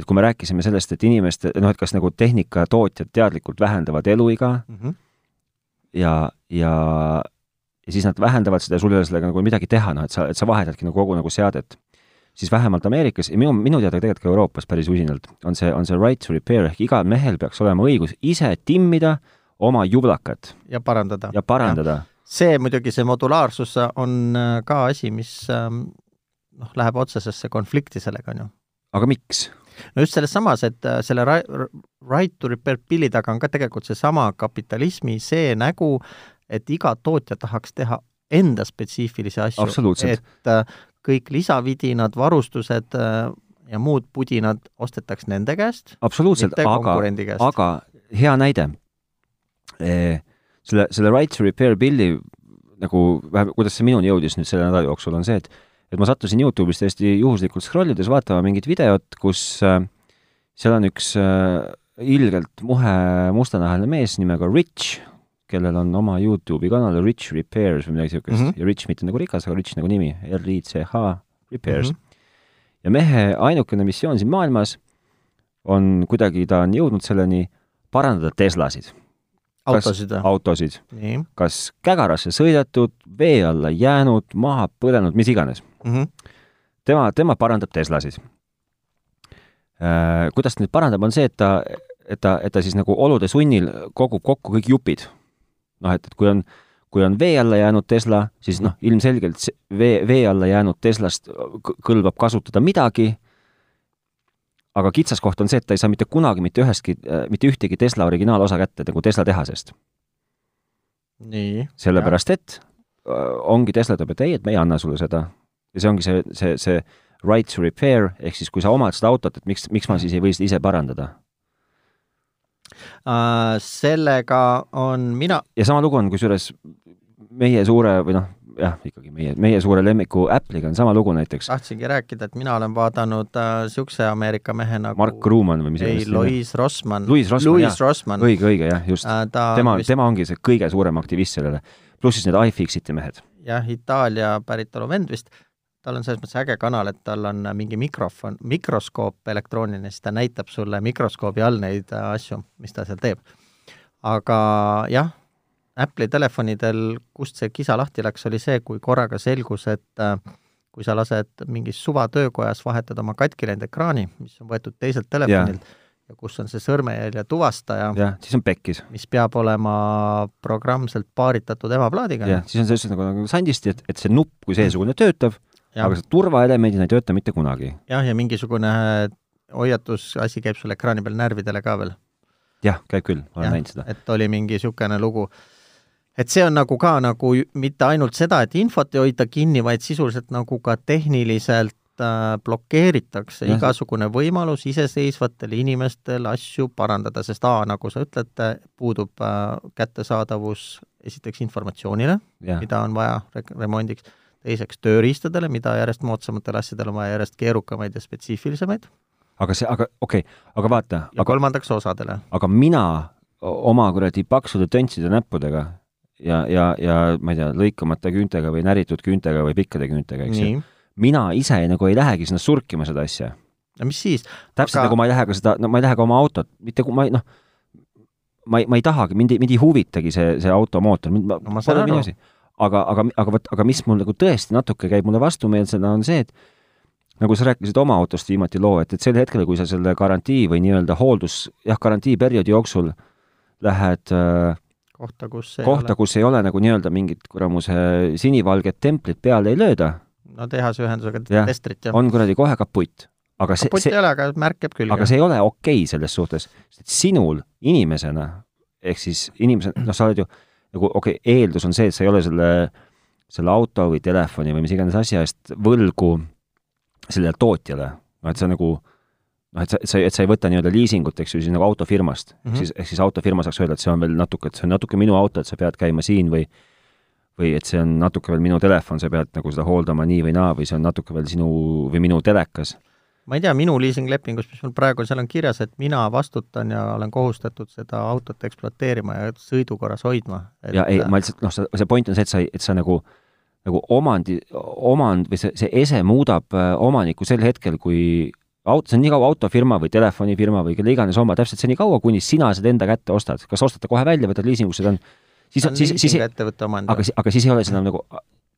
et kui me rääkisime sellest, et inimeste, noh, et kas nagu tehnikatootjad teadlikult vähendavad eluiga mm, -hmm ja, ja, ja siis nad vähendavad seda ja sul ei ole sellega nagu midagi teha, noh, et sa, et sa vahetadki nagu kogu nagu seadet. siis vähemalt Ameerikas ja minu, minu teada tegelikult ka Euroopas päris usinalt on see, on see right to repair ehk igal mehel peaks olema õigus ise timmida oma jublakat. ja parandada. ja parandada. see muidugi, see modulaarsus on äh, ka asi, mis ähm, noh, läheb otsesesse konflikti sellega, on ju. Aga miks? no just selles samas, et äh, selle right to repair pilli taga on ka tegelikult seesama kapitalismi see nägu, et iga tootja tahaks teha enda spetsiifilisi asju. et äh, kõik lisavidinad, varustused äh, ja muud pudinad ostetaks nende käest. absoluutselt, aga, aga hea näide e,. selle, selle right to repair pilli nagu vähemalt, kuidas see minuni jõudis nüüd selle nädala jooksul, on see, et et ma sattusin Youtube'is täiesti juhuslikult scroll ides vaatama mingit videot, kus äh, seal on üks äh, ilgelt muhe mustanahaline mees nimega Rich, kellel on oma Youtube'i kanal Rich Repairs või midagi niisugust mm -hmm. ja Rich mitte nagu rikas, aga Rich nagu nimi, R-I-C-H Repairs mm. -hmm. ja mehe ainukene missioon siin maailmas on kuidagi, ta on jõudnud selleni, parandada Teslasid. autosid või? autosid. kas kägarasse sõidetud, vee alla jäänud, maha põlenud, mis iganes mm. -hmm. tema, tema parandab Teslasid äh,. kuidas ta neid parandab, on see, et ta, et ta, et ta siis nagu olude sunnil kogub kokku kõik jupid. noh, et, et kui on, kui on vee alla jäänud Tesla, siis noh, ilmselgelt vee, vee alla jäänud Teslast kõlbab kasutada midagi aga kitsaskoht on see, et ta ei saa mitte kunagi mitte ühestki, äh, mitte ühtegi Tesla originaalosa kätte nagu Tesla tehasest. nii. sellepärast, et äh, ongi Tesla ütleb, et ei, et me ei anna sulle seda. Ja see ongi see, see, see right to repair, ehk siis kui sa omad seda autot, et miks, miks ma siis ei või seda ise parandada uh,? Sellega on mina ja sama lugu on kusjuures meie suure või noh, jah, ikkagi meie, meie suure lemmiku Apple'iga on sama lugu näiteks. tahtsingi rääkida, et mina olen vaadanud niisuguse äh, Ameerika mehe nagu Mark Ruumann või mis ei, Louis Rossmann. Louis Rossmann. Rossmann. õige, õige, jah, just äh,. tema vist..., tema ongi see kõige suurem aktivist sellele. pluss siis need iFixiti mehed. jah, Itaalia päritolu vend vist, tal on selles mõttes äge kanal, et tal on mingi mikrofon, mikroskoop elektrooniline, siis ta näitab sulle mikroskoobi all neid äh, asju, mis ta seal teeb. aga jah Apple'i telefonidel, kust see kisa lahti läks, oli see, kui korraga selgus, et äh, kui sa lased mingis suvatöökojas vahetada oma katki läinud ekraani, mis on võetud teiselt telefonilt ja, ja kus on see sõrmejälje tuvastaja, jah, siis on pekkis. mis peab olema programmselt paaritatud emaplaadiga. jah, siis on see lihtsalt nagu, nagu sandisti, et, et see nupp kui seesugune töötab, aga see turvaelemendina ei tööta mitte kunagi. jah, ja mingisugune hoiatusasi käib sul ekraani peal närvidele ka veel. jah, käib küll, olen näinud seda. et oli mingi niisugune lugu et see on nagu ka nagu mitte ainult seda, et infot ei hoita kinni, vaid sisuliselt nagu ka tehniliselt äh, blokeeritakse ja. igasugune võimalus iseseisvatel inimestel asju parandada, sest A, nagu sa ütled, puudub äh, kättesaadavus esiteks informatsioonile, mida on vaja remondiks, teiseks tööriistadele, mida järjest moodsamatel asjadel on vaja järjest keerukamaid ja spetsiifilisemaid. aga see, aga okei okay,, aga vaata. ja aga, kolmandaks osadele. aga mina oma kuradi paksude töntside näppudega ja, ja, ja ma ei tea, lõikamata küüntega või näritud küüntega või pikkade küüntega, eks ju. mina ise nagu ei lähegi sinna surkima seda asja. no mis siis? täpselt aga... nagu ma ei lähe ka seda, no ma ei lähe ka oma autot, mitte kui ma ei noh, ma ei, ma ei tahagi, mind ei, mind ei huvitagi see, see automootor, mind no, ma saan aru. Aga, aga, aga vot, aga mis mul nagu tõesti natuke käib mulle vastumeelsena, on see, et nagu sa rääkisid oma autost viimati loo, et, et sel hetkel, kui sa selle garantii või nii-öelda hooldus, jah, garantiiperioodi jooksul lähed äh, kohta, kus ei kohta, kus ei ole nagu nii-öelda mingit kuramuse sinivalget templit peale ei lööda. no tehasühendusega testrit, jah. on kuradi kohe kaputt. aga see, see, ei ole, aga märk jääb külge. aga see ei ole okei okay selles suhtes, sest sinul inimesena, ehk siis inimesena, noh, sa oled ju nagu okei okay,, eeldus on see, et sa ei ole selle, selle auto või telefoni või mis iganes asja eest võlgu sellele tootjale, noh, et sa nagu noh, et sa, et sa, et sa ei võta nii-öelda liisingut, eks ju, siis nagu autofirmast mm, -hmm. siis, ehk siis autofirma saaks öelda, et see on veel natuke, et see on natuke minu auto, et sa pead käima siin või või et see on natuke veel minu telefon, sa pead nagu seda hooldama nii või naa või see on natuke veel sinu või minu telekas. Ma ei tea, minu liisinglepingus, mis mul praegu seal on kirjas, et mina vastutan ja olen kohustatud seda autot ekspluateerima ja sõidu korras hoidma et.... ja ei, ma lihtsalt, noh, see point on see, et sa, et sa nagu nagu omandi, omand või see, see ese muudab äh, omanikku sel hetkel, kui auto, see on nii kaua autofirma või telefonifirma või kelle iganes oma, täpselt see nii kaua, kuni sina seda enda kätte ostad. kas ostad ta kohe välja, võtad liisingusse, ta on siis, siis, siis, aga, aga siis ei ole seda nagu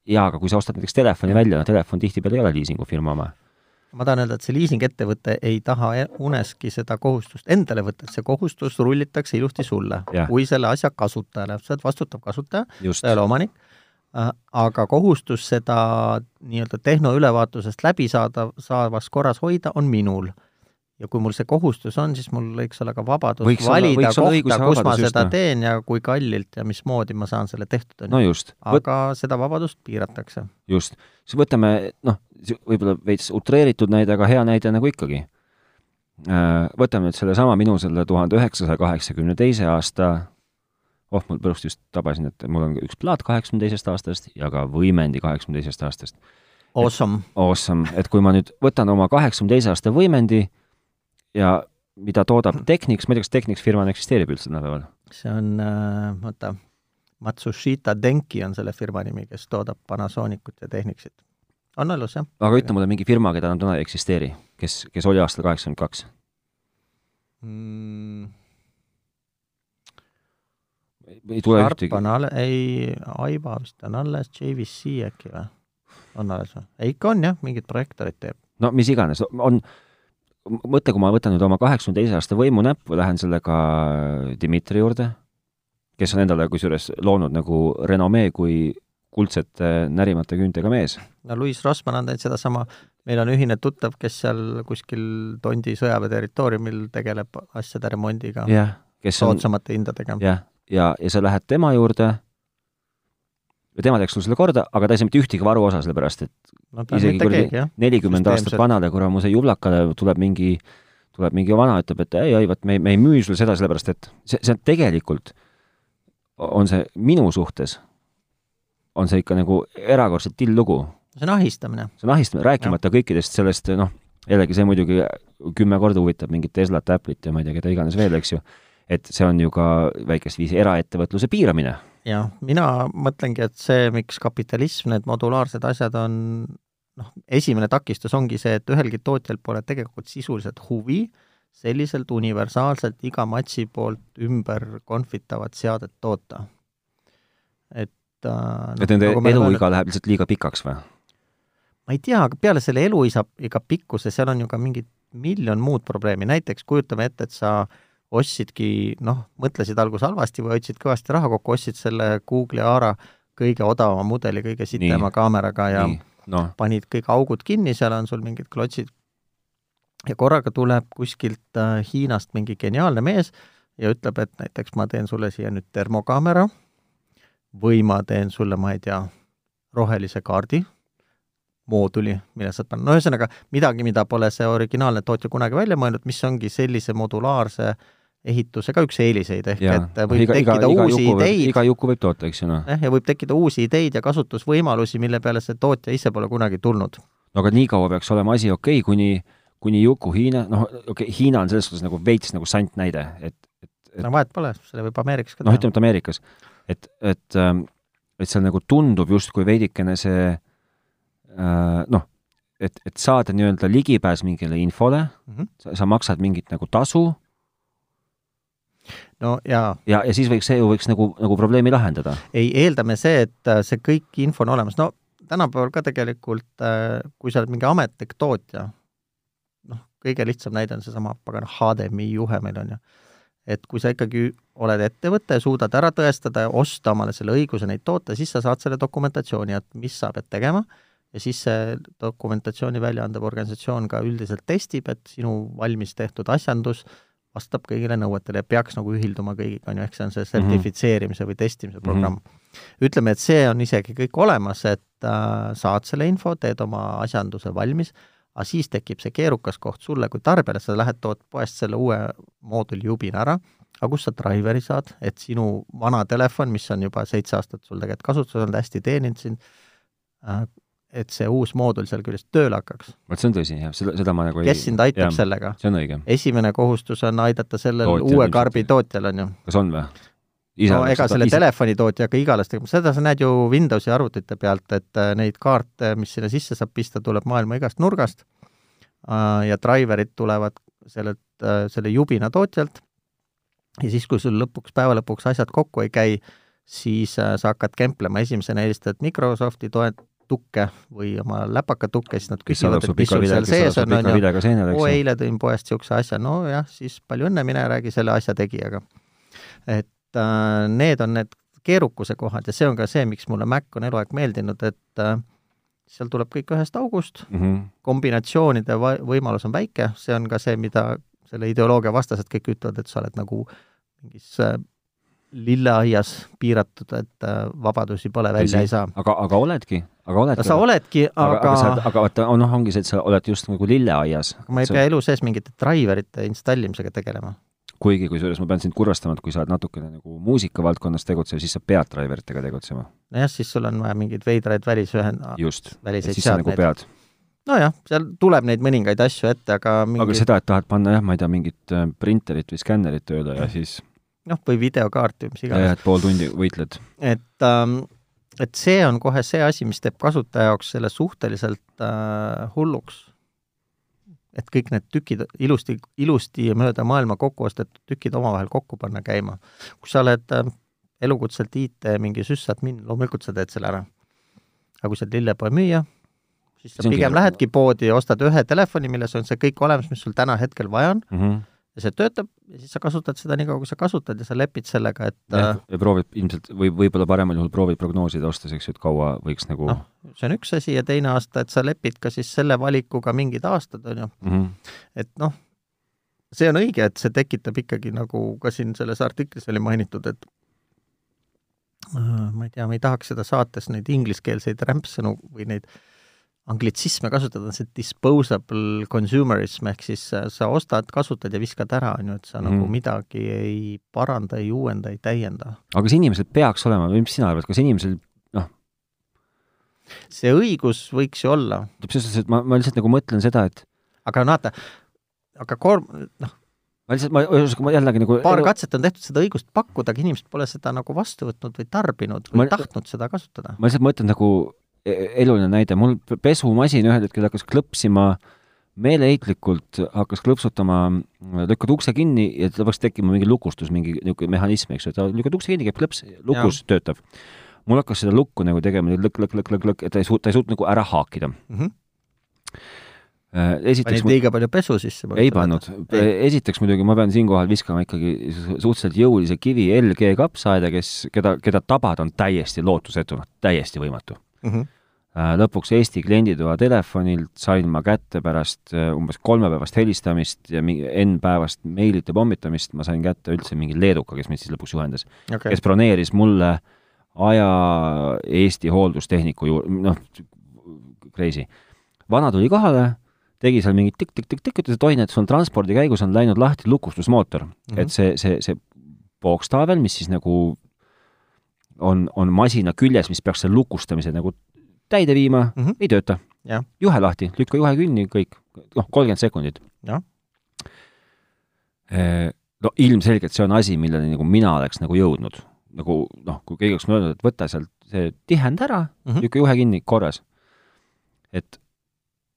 jaa, aga kui sa ostad näiteks telefoni välja, no telefon tihtipeale ei ole liisingufirma oma. Ma tahan öelda, et see liisingettevõte ei taha e-, uneski seda kohustust endale võtta, et see kohustus rullitakse ilusti sulle. Kui selle asja kasutajale, sa oled vastutav kasutaja, sa ei ole omanik Äh, aga kohustus seda nii-öelda tehnoülevaatusest läbi saada, saavas korras hoida on minul. Ja kui mul see kohustus on, siis mul võiks olla ka vabadus võiks valida olla, kohta, kus ma seda just, teen ja kui kallilt ja mismoodi ma saan selle tehtud, on ju. aga seda vabadust piiratakse. just. siis võtame, noh, võib-olla veits utreeritud näide, aga hea näide nagu ikkagi. Äh, võtame nüüd sellesama minu selle tuhande üheksasaja kaheksakümne teise aasta oh, mul pärast just tabasin, et mul on üks plaat kaheksakümne teisest aastast ja ka võimendi kaheksakümne teisest aastast. Awesome. Awesome, et kui ma nüüd võtan oma kaheksakümne teise aasta võimendi ja mida toodab mm. Technics, ma ei tea, kas Technics firmana eksisteerib üldse tänapäeval? see on äh,, oota, Matsushita Denki on selle firma nimi, kes toodab Panasonicut ja Technicsit. on elus, jah. aga ütle mulle mingi firma, keda enam täna ei eksisteeri, kes, kes oli aastal kaheksakümmend kaks mm.? ei tule Sharp ühtegi. on alles, ei, Aiva vist on alles, JVC äkki või? on alles või? ei, ikka on jah, mingid projektorid teeb. no mis iganes, on, mõtle, kui ma võtan nüüd oma kaheksakümne teise aasta võimu näppu, lähen sellega Dmitri juurde, kes on endale kusjuures loonud nagu renomee kui kuldsete närimata küüntega mees. no Louis Rossmann on teinud sedasama, meil on ühine tuttav, kes seal kuskil Tondi sõjaväe territooriumil tegeleb asjade remondiga yeah,. soodsamate hindadega. jah, ja, ja sa lähed tema juurde ja tema teeks sul selle korda, aga ta ei saa mitte ühtegi varuosa, sellepärast et no, isegi kuradi nelikümmend aastat vanale kuramuse jublakale tuleb mingi, tuleb mingi vana, ütleb, et ei, ei, vot me, me ei müü sulle seda sellepärast, et see, see on tegelikult, on see minu suhtes, on see ikka nagu erakordselt till lugu. see on ahistamine. see on ahistamine, rääkimata ja. kõikidest sellest, noh, jällegi see muidugi kümme korda huvitab mingit Teslat, Apple'it ja ma ei tea, keda iganes veel, eks ju et see on ju ka väikest viisi eraettevõtluse piiramine. Jah, mina mõtlengi, et see, miks kapitalism, need modulaarsed asjad on noh, esimene takistus ongi see, et ühelgi tootjal pole tegelikult sisuliselt huvi selliselt universaalselt iga matši poolt ümber konfitavat seadet toota. et äh, et nende nagu eluiga läheb lihtsalt liiga pikaks või? ma ei tea, aga peale selle eluisa iga pikkuse, seal on ju ka mingid miljon muud probleemi, näiteks kujutame ette, et sa äh, ostsidki, noh, mõtlesid alguses halvasti või hoidsid kõvasti raha kokku, ostsid selle Google'i Aara kõige odavama mudeli, kõige sitema kaameraga ja no. panid kõik augud kinni, seal on sul mingid klotsid. ja korraga tuleb kuskilt äh, Hiinast mingi geniaalne mees ja ütleb, et näiteks ma teen sulle siia nüüd termokaamera või ma teen sulle, ma ei tea, rohelise kaardi, mooduli, mille saad panna, no ühesõnaga midagi, mida pole see originaalne tootja kunagi välja mõelnud, mis ongi sellise modulaarse äh, ehituse ka üks eeliseid, ehk ja. et võib iga, tekkida iga, uusi iga ideid. iga juku võib toota, eks ju noh. jah, ja võib tekkida uusi ideid ja kasutusvõimalusi, mille peale see tootja ise pole kunagi tulnud. no aga nii kaua peaks olema asi okei okay,, kuni, kuni Juku Hiina, noh, okei okay,, Hiina on selles suhtes nagu veits nagu sant näide, et, et, et no vahet pole, selle võib Ameerikas ka noh, ütleme, et Ameerikas, et, et, ähm, et seal nagu tundub justkui veidikene see äh, noh, et, et saada nii-öelda ligipääs mingile infole mm, -hmm. sa, sa maksad mingit nagu tasu no jaa. ja, ja siis võiks, see ju võiks nagu, nagu probleemi lahendada. ei, eeldame see, et äh, see kõik info on olemas, no tänapäeval ka tegelikult, äh, kui sa oled mingi ametlik tootja, noh, kõige lihtsam näide on seesama pagan HDMI juhe meil on ju, et kui sa ikkagi oled ettevõte, suudad ära tõestada ja osta omale selle õiguse neid toota, siis sa saad selle dokumentatsiooni, et mis sa pead tegema, ja siis see dokumentatsiooni välja andev organisatsioon ka üldiselt testib, et sinu valmis tehtud asjandus äh, vastab kõigile nõuetele ja peaks nagu ühilduma kõigiga, on ju, ehk see on see sertifitseerimise või testimise mhm. programm mm. -hmm. ütleme, et see on isegi kõik olemas, et äh, saad selle info, teed oma asjanduse valmis, aga siis tekib see keerukas koht sulle kui tarbijale, sa lähed, tood poest selle uue mooduli jubina ära, aga kust sa driveri saad, et sinu vana telefon, mis on juba seitse aastat sul tegelikult kasutuses olnud, hästi teeninud sind äh,, et see uus moodul seal küljest tööle hakkaks. vot see on tõsi, jah, seda, seda ma nagu ei kes sind aitab jah, sellega? see on õige. esimene kohustus on aidata sellel Tootjal, uue karbi tootjal, on ju. kas on või? no ega selle ise... telefonitootjaga igales tegema, seda sa näed ju Windowsi arvutite pealt, et äh, neid kaarte, mis sinna sisse saab pista, tuleb maailma igast nurgast äh, ja driver'id tulevad sellelt, äh, selle jubina tootjalt ja siis, kui sul lõpuks, päeva lõpuks asjad kokku ei käi, siis sa hakkad kemplema, esimesena helistad Microsofti toet-, tukke või oma läpakatukke, siis nad küsivad, et mis sul seal sees on, on ju, oo, eile tõin poest niisuguse asja, nojah, siis palju õnne, mine räägi selle asja tegijaga. et äh, need on need keerukuse kohad ja see on ka see, miks mulle Mac on eluaeg meeldinud, et äh, seal tuleb kõik ühest august. Mm, -hmm. kombinatsioonide võimalus on väike, see on ka see, mida selle ideoloogia vastased kõik ütlevad, et sa oled nagu mingis äh, lilleaias piiratud, et äh, vabadusi pole, välja ei saa. aga, aga oledki, aga oledki. sa oledki, aga aga, aga, aga vaata, noh, ongi see, et sa oled just nagu lilleaias. aga ma ei sa... pea elu sees mingite driverite installimisega tegelema. kuigi, kusjuures ma pean sind kurvastama, et kui sa oled natukene nagu muusikavaldkonnas tegutsev, siis sa pead driveritega tegutsema. nojah, siis sul on vaja mingeid veidraid välisühend-. just, et siis sa nagu pead nojah, seal tuleb neid mõningaid asju ette, aga mingi... aga seda, et tahad panna jah, ma ei tea, mingit äh, printerit või skännerit tööle ja siis noh, või videokaarti või mis iganes. et pool tundi võitled. et ähm, et see on kohe see asi, mis teeb kasutaja jaoks selle suhteliselt äh, hulluks. et kõik need tükid ilusti, ilusti ja mööda maailma kokku ostetud tükid omavahel kokku panna käima. kui sa oled äh, elukutselt IT mingi süssadmin, loomulikult sa teed selle ära. aga kui sa oled lillepoe müüja, siis sa pigem lähedki poodi ostad ühe telefoni, milles on see kõik olemas, mis sul täna hetkel vaja on mm, -hmm ja see töötab ja siis sa kasutad seda nii kaua, kui sa kasutad ja sa lepid sellega, et ja, ja proovid ilmselt või võib-olla paremal juhul proovid prognoosida ostes, eks ju, et kaua võiks nagu noh, see on üks asi ja teine aasta, et sa lepid ka siis selle valikuga mingid aastad, on ju mm. -hmm. et noh, see on õige, et see tekitab ikkagi nagu ka siin selles artiklis oli mainitud, et äh, ma ei tea, ma ei tahaks seda saates neid ingliskeelseid rämpsõnu või neid äh, anglitsisme kasutada, on see disposable consumerism, ehk siis äh, sa ostad, kasutad ja viskad ära, on ju, et sa mm. nagu mhm. midagi ei paranda, ei uuenda, ei täienda. aga kas inimesel peaks olema või mis sina arvad, kas inimesel noh, see õigus võiks ju olla. selles suhtes, et ma, ma lihtsalt nagu mõtlen seda, et aga vaata, aga koorm-, noh, ma lihtsalt, ma ühesõnaga, ma jällegi nagu paar katset on tehtud seda õigust pakkuda, aga inimesed pole seda nagu vastu võtnud või tarbinud või ma, tahtnud seda kasutada. ma lihtsalt mõtlen nagu eluline näide, mul pesumasin ühel hetkel hakkas klõpsima, meeleheitlikult hakkas klõpsutama, lükkad ukse kinni ja tal peaks tekkima mingi lukustus, mingi niisugune mehhanism, eks ju, ta lükkad ukse kinni, käib klõps, lukus ja. töötab. mul hakkas seda lukku nagu tegema lõkk, lõkk, lõkk, lõkk, lõkk, et ta ei suut-, ta ei suutnud nagu ära haakida mm. -hmm esiteks panid liiga palju pesu sisse? ei pannud. esiteks muidugi ma pean siinkohal viskama ikkagi suhteliselt jõulise kivi LG kapsaaeda, kes, keda, keda tabada on täiesti lootusetu, täiesti võimatu mm. -hmm. lõpuks Eesti klienditoa telefonilt sain ma kätte pärast äh, umbes kolmepäevast helistamist ja mingi N-päevast meilite pommitamist, ma sain kätte üldse mingi leeduka, kes mind siis lõpuks juhendas okay., kes broneeris mulle aja Eesti hooldustehniku juurde, noh, crazy. vana tuli kohale, tegi seal mingi tikk-tikk-tikk-tikk, ütles, et oi, näed, sul transpordi käigus on läinud lahti lukustusmootor mm. -hmm. et see, see, see pookstaavel, mis siis nagu on, on masina küljes, mis peaks selle lukustamise nagu täide viima mm, -hmm. ei tööta. juhe lahti, lükka juhe kinni, kõik, noh, kolmkümmend sekundit. no ilmselgelt see on asi, milleni nagu mina oleks nagu jõudnud. nagu noh, kui keegi oleks mulle öelnud, et võta sealt see tihend ära mm, -hmm. lükka juhe kinni, korras. et,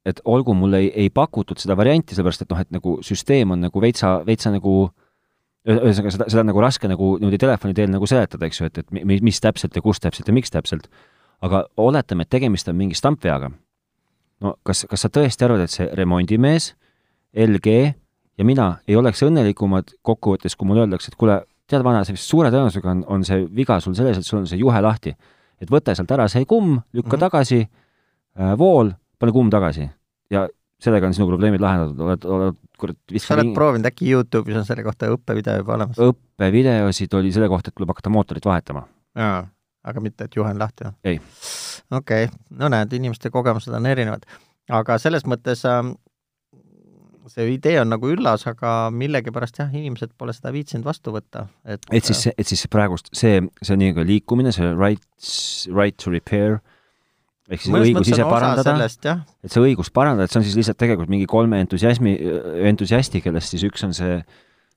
et olgu, mulle ei, ei pakutud seda varianti, sellepärast et noh, et nagu süsteem on nagu veitsa, veitsa nagu ühesõnaga, seda, seda on nagu raske nagu niimoodi telefoni teel nagu seletada, eks ju, et, et mis täpselt ja kus täpselt ja miks täpselt. aga oletame, et tegemist on mingi stampveaga. no kas, kas sa tõesti arvad, et see remondimees, LG ja mina ei oleks õnnelikumad kokkuvõttes, kui mulle öeldakse, et kuule, tead, vana, see vist suure tõenäosusega on, on see viga sul selles, et sul on see juhe lahti. et võta sealt ära see kumm, lükka mm -hmm. tagasi äh,, vool, pane kumm tagasi ja sellega on sinu probleemid lahendatud, oled, oled kurat vist sa oled ringi. proovinud, äkki Youtube'is on selle kohta õppevideo juba olemas? õppevideosid oli selle kohta, et tuleb hakata mootorit vahetama. jaa, aga mitte, et juhe on lahti? ei. okei okay., no näed, inimeste kogemused on erinevad. aga selles mõttes äh, see idee on nagu üllas, aga millegipärast jah, inimesed pole seda viitsinud vastu võtta, et et siis, et siis praegust see, see nii-öelda liikumine, see rights, right to repair äh, ehk siis Mõnes õigus ise parandada, et see õigus parandada, et see on siis lihtsalt tegelikult mingi kolme entusiasmi, entusiasti, kellest siis üks on see,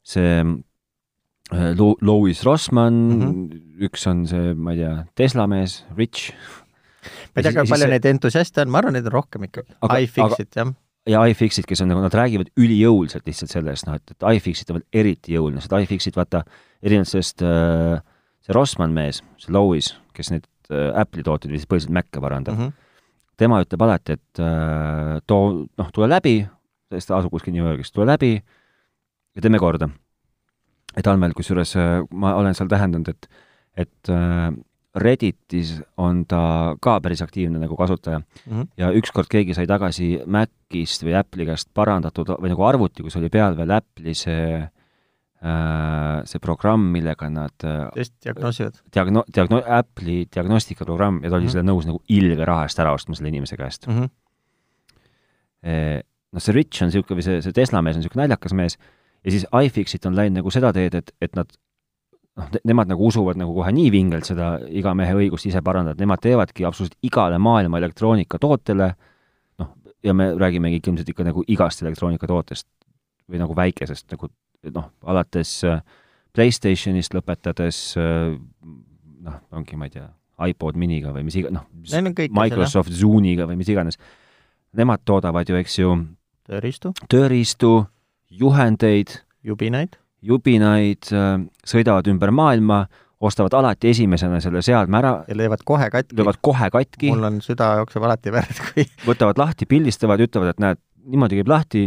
see äh, Louis Rossmann mm, -hmm. üks on see, ma ei tea, Tesla mees, Rich. ma ei tea, kui palju see... neid entusiaste on, ma arvan, neid on rohkem ikkagi. iFixit, jah ja iFixit, kes on nagu, nad räägivad ülijõuliselt lihtsalt sellest, noh, et, et iFixit on veel eriti jõuline, sest iFixit, vaata, erinevalt sellest äh, see Rossmann mees, see Louis, kes neid Äh, Apple'i tooteid või siis põhiliselt Mace parandab mm. -hmm. tema ütleb alati, et äh, too, noh, tule läbi, sest ta asub kuskil New Yorgis, tule läbi ja teeme korda. et meil, kusjuures äh, ma olen seal tähendanud, et, et Redditis on ta ka päris aktiivne nagu kasutaja mm -hmm. ja ükskord keegi sai tagasi Macist või Apple'i käest parandatud või nagu arvuti, kus oli peal veel Apple'i see Äh, see programm, millega nad äh, test diagnoosivad? diagno-, diagno-, Apple'i diagnostikaprogramm ja ta oli mm -hmm. selle nõus nagu ilge raha eest ära ostma selle inimese käest mm. -hmm. Noh, see Rich on niisugune või see, see Tesla mees on niisugune naljakas mees ja siis iFixit on läinud nagu seda teed, et, et nad noh, nemad nagu usuvad nagu kohe nii vingelt seda iga mehe õigust ise parandada, et nemad teevadki absoluutselt igale maailma elektroonikatootele noh, ja me räägimegi ilmselt ikka nagu igast elektroonikatootest või nagu väikesest nagu noh, alates äh, Playstationist lõpetades äh, noh, ongi, ma ei tea, iPod miniga või mis iga-, noh, Microsoft asjad, Zuniga või mis iganes. Nemad toodavad ju, eks ju, tööriistu, tööriistu, juhendeid, jubinaid, jubinaid, äh, sõidavad ümber maailma, ostavad alati esimesena selle seadme ära. ja löövad kohe katki. löövad kohe katki. mul on süda jookseb alati verd, kui võtavad lahti, pildistavad, ütlevad, et näed, niimoodi käib lahti,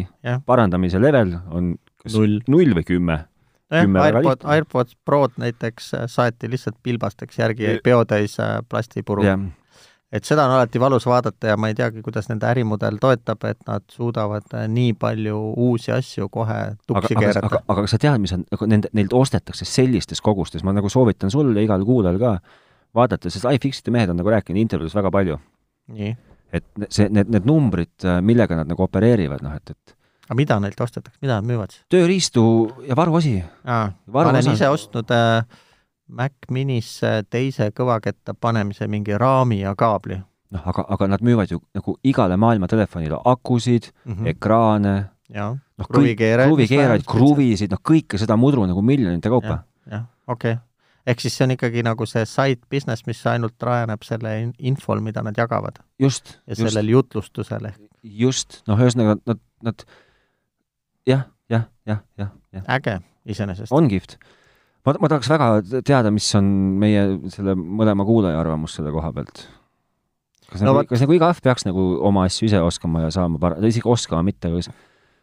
parandamise level on null, null või kümme. nojah, AirPod, AirPods Prod näiteks äh, saeti lihtsalt pilbasteks järgi, jäi peotäis äh, plastipuru yeah et seda on alati valus vaadata ja ma ei teagi, kuidas nende ärimudel toetab, et nad suudavad äh, nii palju uusi asju kohe tuksi aga, keerata. aga, aga kas sa tead, mis on, nende, neilt ostetakse sellistes kogustes, ma nagu soovitan sul ja igal kuulajal ka vaadata, sest iFixite mehed on nagu rääkinud intervjuudes väga palju. et see, need, need numbrid, millega nad nagu opereerivad, noh et, et aga mida neilt ostetakse, mida nad müüvad siis? tööriistu ja varuosi. ma olen ise ostnud äh, Mac Minisse teise kõvaketta panemise mingi raami ja kaabli. noh, aga, aga nad müüvad ju nagu igale maailma telefonile akusid mm, -hmm. ekraane, noh, kruvikeerajaid, kruvikeerajaid, kruvisid, noh, kõike seda mudru nagu miljonite kaupa ja,. jah, okei okay. ehk siis see on ikkagi nagu see side business, mis ainult rajaneb selle infol, mida nad jagavad. just. ja just. sellel jutlustusel ehk. just, noh, ühesõnaga nad, nad jah, jah, jah, jah, jah. äge iseenesest. on kihvt ma, ma tahaks väga teada, mis on meie selle mõlema kuulaja arvamus selle koha pealt. kas no, nagu, kas nagu iga ahv peaks nagu oma asju ise oskama ja saama par-, isegi oskama, mitte, kas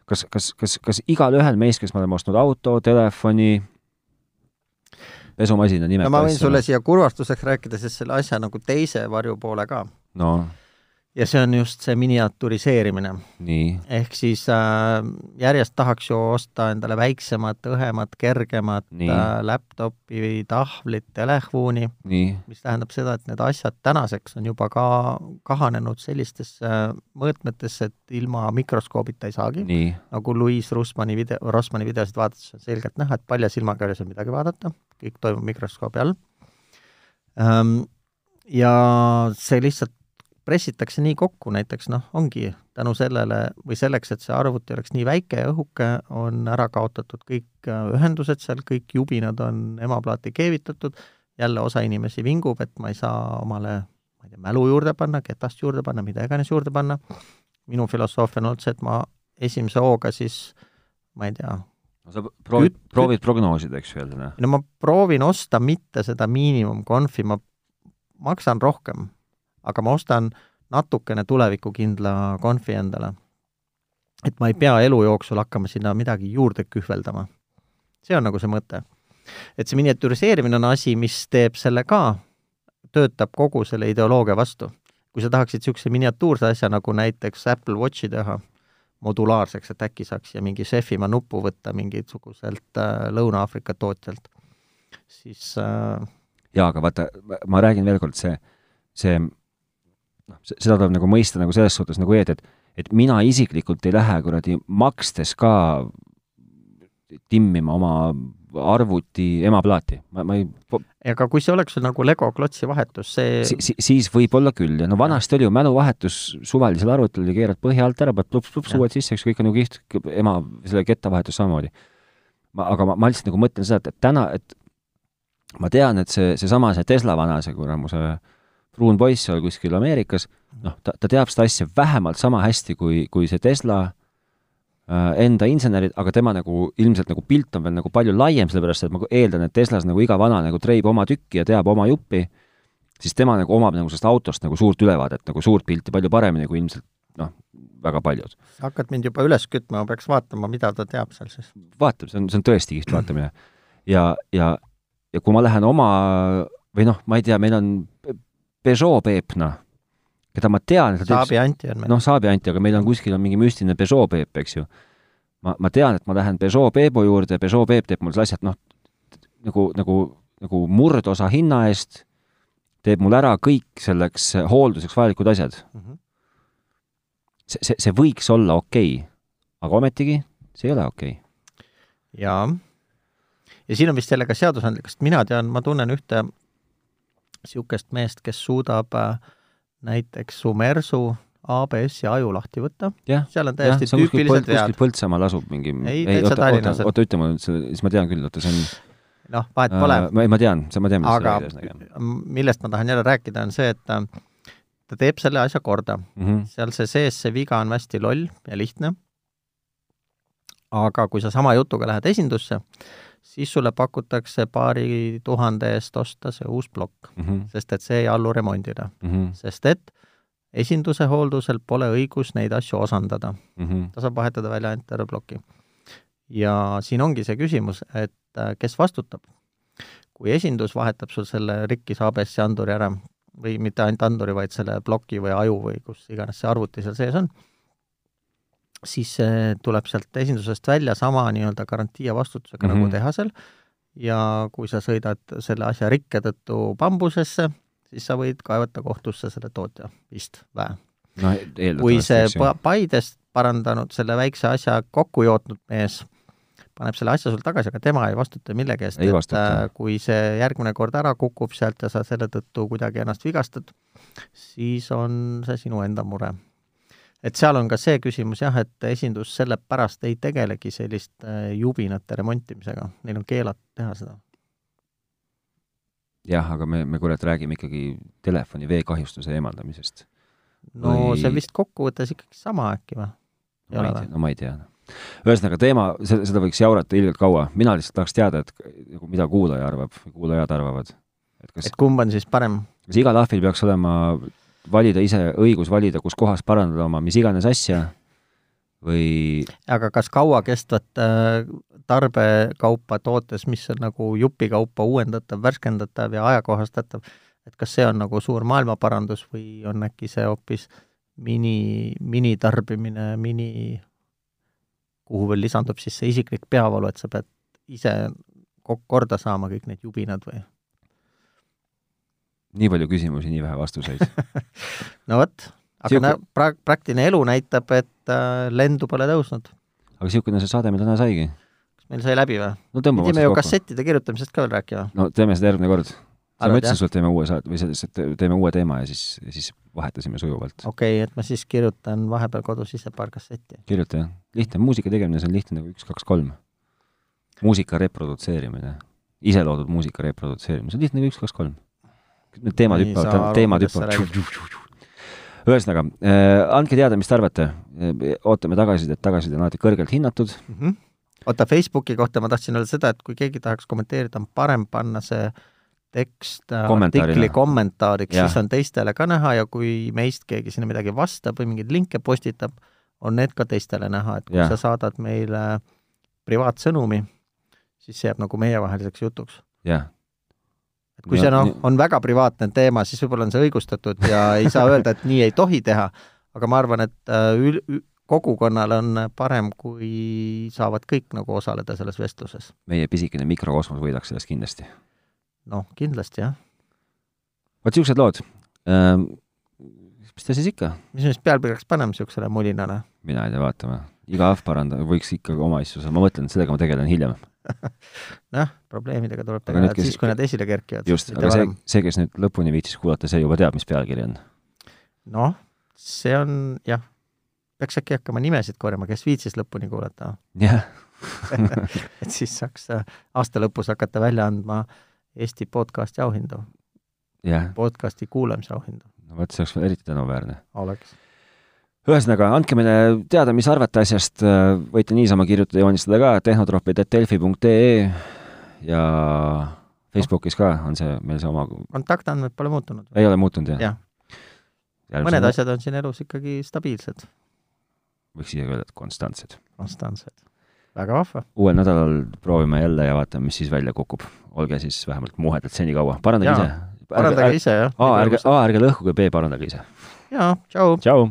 kas, kas, kas, kas igalühel meist, kes me oleme ostnud auto, telefoni, pesumasina, nimeta no ma võin sulle siia kurvastuseks rääkida siis selle asja nagu teise varjupoole ka. no ja see on just see miniaturiseerimine. ehk siis äh, järjest tahaks ju osta endale väiksemat, õhemat, kergemat äh, laptopi tahvlit, telefoni, mis tähendab seda, et need asjad tänaseks on juba ka kahanenud sellistesse äh, mõõtmetesse, et ilma mikroskoobita ei saagi. nagu Louis Russmani video, Rossmani videosid vaadates on selgelt näha, et palja silmaga ei ole seal midagi vaadata, kõik toimub mikroskoobi all. Ähm, ja see lihtsalt pressitakse nii kokku, näiteks noh, ongi tänu sellele või selleks, et see arvuti oleks nii väike ja õhuke, on ära kaotatud kõik äh, ühendused seal, kõik jubinad on emaplaati keevitatud, jälle osa inimesi vingub, et ma ei saa omale, ma ei tea, mälu juurde panna, ketast juurde panna, mida iganes juurde panna, minu filosoofia on olnud see, et ma esimese hooga siis ma ei tea, no sa proovid, proovid prognoosida, eks ju, jälle? no ma proovin osta mitte seda miinimumkonfi, ma maksan rohkem aga ma ostan natukene tulevikukindla konfi endale. et ma ei pea elu jooksul hakkama sinna midagi juurde kühveldama. see on nagu see mõte. et see miniatüriseerimine on asi, mis teeb selle ka, töötab kogu selle ideoloogia vastu. kui sa tahaksid niisuguse miniatuurse asja nagu näiteks Apple Watchi teha, modulaarseks, et äkki saaks siia mingi šefimaa nupu võtta mingisuguselt äh, Lõuna-Aafrika tootjalt, siis äh, jaa, aga vaata, ma räägin veel kord, see, see noh, seda tuleb nagu mõista nagu selles suhtes nagu Eed, et et mina isiklikult ei lähe kuradi makstes ka timmima oma arvuti emaplaati, ma, ma ei aga kui see oleks nagu Lego klotsi vahetus, see si, si, siis võib-olla küll. Ja no vanasti oli ju mäluvahetus suvelisel arvutil, keerad põhja alt ära, paned plups-plups uued sisse, eks kõik on nagu kiht, ema, selle kettavahetus samamoodi. ma, aga ma, ma lihtsalt nagu mõtlen seda, et, et täna, et ma tean, et see, seesama, see Tesla vana, see kuramuse äh, pruun poiss seal kuskil Ameerikas, noh, ta, ta teab seda asja vähemalt sama hästi kui, kui see Tesla äh, enda insenerid, aga tema nagu ilmselt nagu pilt on veel nagu palju laiem, sellepärast et ma eeldan, et Teslas nagu iga vana nagu treib oma tükki ja teab oma juppi, siis tema nagu omab nagu sellest autost nagu suurt ülevaadet, nagu suurt pilti palju paremini kui ilmselt noh, väga paljud. hakkad mind juba üles kütma, ma peaks vaatama, mida ta teab seal siis. vaatab, see on, see on tõesti kihvt vaatamine. ja, ja, ja kui ma lähen oma või noh, ma ei tea, meil on Peugeot Peep, noh, keda ma tean. Saabi Anti on meil. noh, Saabi Anti, aga meil on kuskil on mingi müstiline Peugeot Peep, eks ju. ma, ma tean, et ma lähen Peugeot Peebu juurde ja Peugeot Peep teeb mul selle asjad, noh, nagu, nagu, nagu murdosa hinna eest teeb mul ära kõik selleks hoolduseks vajalikud asjad mm. -hmm. see, see, see võiks olla okei okay., aga ometigi see ei ole okei okay.. jaa. ja siin on vist jälle ka seadusandlikust, mina tean, ma tunnen ühte niisugust meest, kes suudab äh, näiteks Sumersu ABS-i aju lahti võtta, seal on täiesti ja, tüüpilised vead. kuskil Põltsamaal asub mingi ei, ei, täitsa Tallinnas. oota, ütle mulle, siis ma tean küll, oota, see on noh, vahet pole äh,. ma, ma tean, ma tean, mis aga millest ma tahan jälle rääkida, on see, et ta, ta teeb selle asja korda mm. -hmm. seal see sees, see viga on hästi loll ja lihtne, aga kui sa sama jutuga lähed esindusse, siis sulle pakutakse paari tuhande eest osta see uus plokk mm, -hmm. sest et see ei allu remondile mm. -hmm. sest et esinduse hooldusel pole õigus neid asju osandada mm. -hmm. ta saab vahetada välja ainult terve ploki. ja siin ongi see küsimus, et äh, kes vastutab. kui esindus vahetab sul selle rikkis ABS-i anduri ära või mitte ainult anduri, vaid selle ploki või aju või kus iganes see arvuti seal sees on, siis see tuleb sealt esindusest välja sama nii-öelda garantii ja vastutusega mm -hmm. nagu mhm. tehasel ja kui sa sõidad selle asja rikke tõttu bambusesse, siis sa võid kaevata kohtusse selle tootja vist, vä? no kui see Paidest parandanud selle väikse asja kokku jootnud mees paneb selle asja sul tagasi, aga tema ei vastuta millegi eest, et vastuta. Äh, kui see järgmine kord ära kukub sealt ja sa selle tõttu kuidagi ennast vigastad, siis on see sinu enda mure et seal on ka see küsimus jah, et esindus sellepärast ei tegelegi selliste jubinate remontimisega, neil on keelatud teha seda. jah, aga me, me kurat räägime ikkagi telefoni veekahjustuse eemaldamisest. no või... see vist kokkuvõttes ikkagi sama äkki või? no ma ei tea, no ma ei tea. ühesõnaga teema, seda võiks jaurata ilgelt kaua, mina lihtsalt tahaks teada, et nagu mida kuulaja arvab, kuulajad arvavad. et kas et kumb on siis parem? kas igal ahvil peaks olema valida ise, õigus valida, kus kohas parandada oma mis iganes asja või aga kas kauakestvat äh, tarbekaupa tootes, mis on nagu jupikaupa uuendatav, värskendatav ja ajakohastatav, et kas see on nagu suur maailmaparandus või on äkki see hoopis mini, minitarbimine, mini, kuhu veel lisandub siis see isiklik peavalu, et sa pead ise korda saama kõik need jubinad või? Nii palju küsimusi, nii vähe vastuseid [laughs] no vot, aga Siuke... pra-, praktiline elu näitab, et äh, lendu pole tõusnud. aga niisugune see saade meil täna saigi. kas meil sai läbi või? no tõmbame pidime ju kassettide kirjutamisest ka veel rääkima. no teeme seda järgmine kord. sa mõtlesid, et teeme uue saate või sellest, et teeme uue teema ja siis, siis vahetasime sujuvalt. okei okay,, et ma siis kirjutan vahepeal kodus ise paar kassetti. kirjuta jah, lihtne, muusika tegemine, see on lihtne nagu üks, kaks, kolm. muusika reprodutseerimine, iseloodud muusika reprodutseerimine, see on lihtne nagu üks, kaks, kolm need teemad hüppavad, teemad hüppavad. ühesõnaga äh,, andke teada, mis te arvate. Ootame tagasisidet, tagasiside on alati kõrgelt hinnatud mm. -hmm. oota, Facebooki kohta ma tahtsin öelda seda, et kui keegi tahaks kommenteerida, on parem panna see tekst äh, artikli kommentaariks, siis on teistele ka näha ja kui meist keegi sinna midagi vastab või mingeid linke postitab, on need ka teistele näha, et kui ja. sa saadad meile privaatsõnumi, siis see jääb nagu meievaheliseks jutuks. jah et kui ja, see noh, on väga privaatne teema, siis võib-olla on see õigustatud ja ei saa [laughs] öelda, et nii ei tohi teha, aga ma arvan, et äh, ül-, kogukonnal on parem, kui saavad kõik nagu osaleda selles vestluses. meie pisikene mikrokosmos võidaks sellest kindlasti. noh, kindlasti jah. vot niisugused lood ähm,. mis ta siis ikka? mis me siis peale peaks panema niisugusele mulinale? mina ei tea, vaatame. iga ahv parandab, võiks ikka oma asju, ma mõtlen, sellega ma tegelen hiljem [laughs] noh, probleemidega tuleb tegeleda kes... siis, kui nad esile kerkivad. just, aga see, see, kes nüüd lõpuni viitsis kuulata, see juba teab, mis pealkiri on. noh, see on jah, peaks äkki hakkama nimesid korjama, kes viitsis lõpuni kuulata. jah [laughs] et siis saaks äh, aasta lõpus hakata välja andma Eesti podcasti auhindu. podcasti kuulamise auhindu. no vot, see oleks eriti tänuväärne. oleks ühesõnaga, andke meile teada, mis arvate asjast, võite niisama kirjutada, joonistada ka tehnotropid.delfi.ee ja Facebookis ka on see, meil see oma kontaktandmed pole muutunud? ei ole muutunud, jah ja.? mõned asjad on siin elus ikkagi stabiilsed. võiks isegi öelda, et konstantsed. konstantsed. väga vahva. uuel nädalal proovime jälle ja vaatame, mis siis välja kukub. olge siis vähemalt muhedad senikaua, parandage ja, ise. parandage ise, jah. A ärge, A ärge lõhkuge, B parandage ise. jaa, tšau. tšau